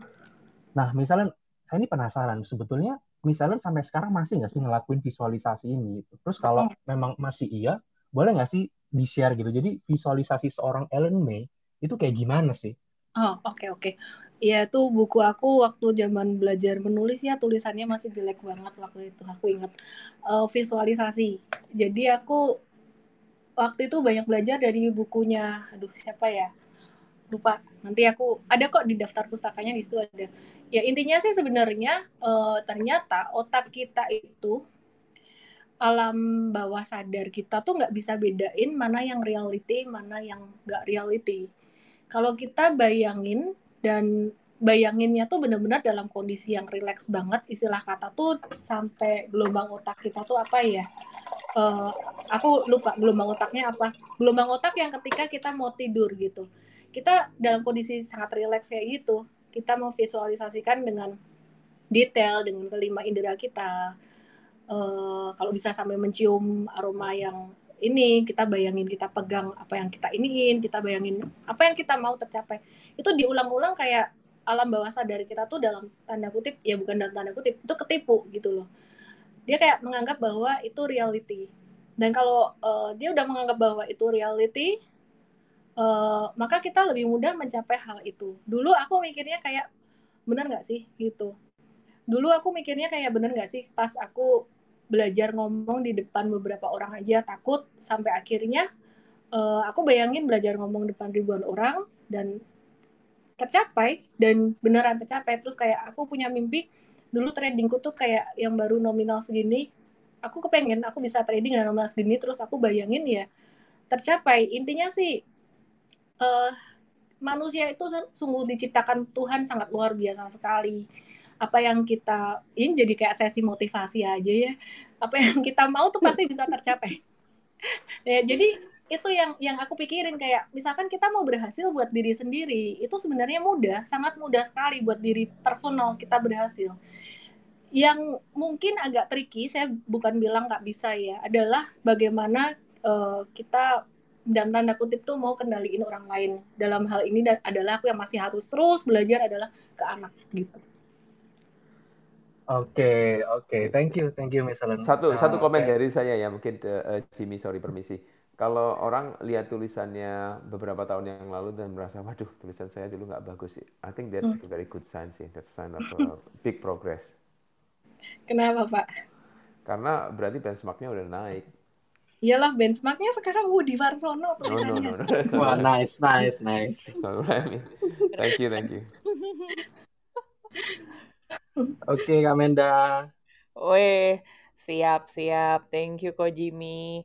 Nah misalnya saya ini penasaran sebetulnya misalnya sampai sekarang masih nggak sih ngelakuin visualisasi ini gitu. Terus kalau hmm. memang masih iya, boleh nggak sih di-share gitu. Jadi visualisasi seorang Ellen May itu kayak gimana sih? Oh, oke okay, oke. Okay. Ya tuh buku aku waktu zaman belajar menulis ya tulisannya masih jelek banget waktu itu. Aku ingat uh, visualisasi. Jadi aku waktu itu banyak belajar dari bukunya aduh siapa ya? Lupa. Nanti aku ada kok di daftar pustakanya di situ ada. Ya intinya sih sebenarnya uh, ternyata otak kita itu alam bawah sadar kita tuh nggak bisa bedain mana yang reality, mana yang nggak reality kalau kita bayangin dan bayanginnya tuh benar-benar dalam kondisi yang rileks banget istilah kata tuh sampai gelombang otak kita tuh apa ya uh, aku lupa gelombang otaknya apa. Gelombang otak yang ketika kita mau tidur gitu. Kita dalam kondisi sangat rileks kayak gitu kita mau visualisasikan dengan detail dengan kelima indera kita. Uh, kalau bisa sampai mencium aroma yang ini kita bayangin kita pegang apa yang kita iniin kita bayangin apa yang kita mau tercapai. Itu diulang-ulang kayak alam bawah sadar kita tuh dalam tanda kutip ya bukan dalam tanda kutip itu ketipu gitu loh dia kayak menganggap bahwa itu reality. Dan kalau uh, dia udah menganggap bahwa itu reality uh, maka kita lebih mudah mencapai hal itu. Dulu aku mikirnya kayak benar nggak sih? gitu. Dulu aku mikirnya kayak benar nggak sih? Pas aku belajar ngomong di depan beberapa orang aja takut sampai akhirnya uh, aku bayangin belajar ngomong depan ribuan orang dan tercapai dan beneran tercapai. Terus kayak aku punya mimpi dulu tradingku tuh kayak yang baru nominal segini aku kepengen aku bisa trading dengan nominal segini terus aku bayangin ya tercapai. Intinya sih uh, manusia itu sungguh diciptakan Tuhan sangat luar biasa sekali. Apa yang kita ini jadi kayak sesi motivasi aja ya. Apa yang kita mau tuh pasti bisa tercapai. [laughs] Ya jadi itu yang yang aku pikirin kayak misalkan kita mau berhasil buat diri sendiri itu sebenarnya mudah sangat mudah sekali buat diri personal kita berhasil yang mungkin agak tricky saya bukan bilang nggak bisa ya adalah bagaimana uh, kita dan tanda kutip tuh mau kendaliin orang lain dalam hal ini dan adalah aku yang masih harus terus belajar adalah ke anak gitu Oke, oke. Thank you, thank you Miss Helen. Satu, uh, satu komen okay. dari saya ya, mungkin uh, Jimmy, sorry permisi. Kalau orang lihat tulisannya beberapa tahun yang lalu dan merasa, waduh tulisan saya dulu nggak bagus sih. I think that's hmm. a very good sign sih. That's sign of a [laughs] big progress. Kenapa Pak? Karena berarti benchmarknya udah naik. Iyalah benchmarknya sekarang Woody Warsono tulisannya. No, no, [laughs] no, no. Wah, nice, nice, nice. Thank you, thank you. [laughs] Oke, Kak Menda. Weh, siap, siap. Thank you, Ko Jimmy.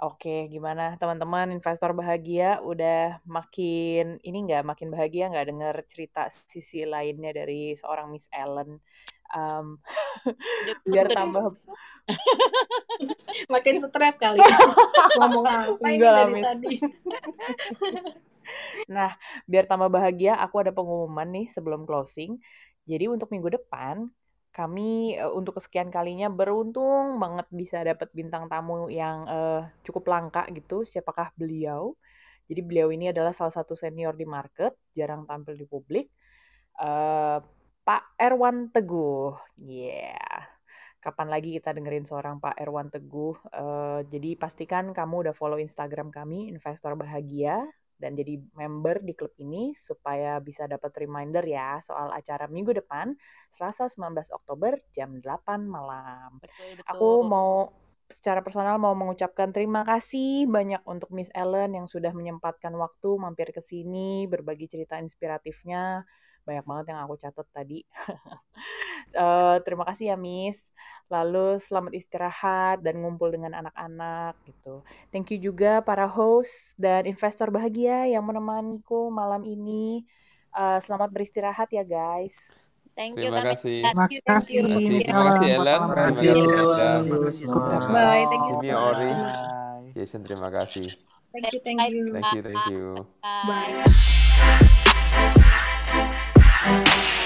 Oke, gimana teman-teman investor bahagia udah makin ini nggak makin bahagia nggak dengar cerita sisi lainnya dari seorang Miss Ellen? Um, [laughs] biar tambah [laughs] makin stres kali [laughs] ngomong apa ini Enggak dari tadi. nah, biar tambah bahagia, aku ada pengumuman nih sebelum closing. Jadi untuk minggu depan kami uh, untuk kesekian kalinya beruntung banget bisa dapat bintang tamu yang uh, cukup langka gitu. Siapakah beliau? Jadi beliau ini adalah salah satu senior di market, jarang tampil di publik. Uh, Pak Erwan Teguh, yeah. Kapan lagi kita dengerin seorang Pak Erwan Teguh? Uh, jadi pastikan kamu udah follow Instagram kami, Investor Bahagia dan jadi member di klub ini supaya bisa dapat reminder ya soal acara minggu depan Selasa 19 Oktober jam 8 malam. Betul, betul. Aku mau secara personal mau mengucapkan terima kasih banyak untuk Miss Ellen yang sudah menyempatkan waktu mampir ke sini berbagi cerita inspiratifnya banyak banget yang aku catat tadi. uh, [laughs] terima kasih ya Miss. Lalu selamat istirahat dan ngumpul dengan anak-anak gitu. Thank you juga para host dan investor bahagia yang menemaniku malam ini. Uh, selamat beristirahat ya guys. Thank you, terima kasih. Terima kasih. Terima kasih Ellen. Terima kasih. Bye. Thank you. Jimmy Ori. Jason terima kasih. Thank you, thank you. Thank you, thank you. Bye. Thank you.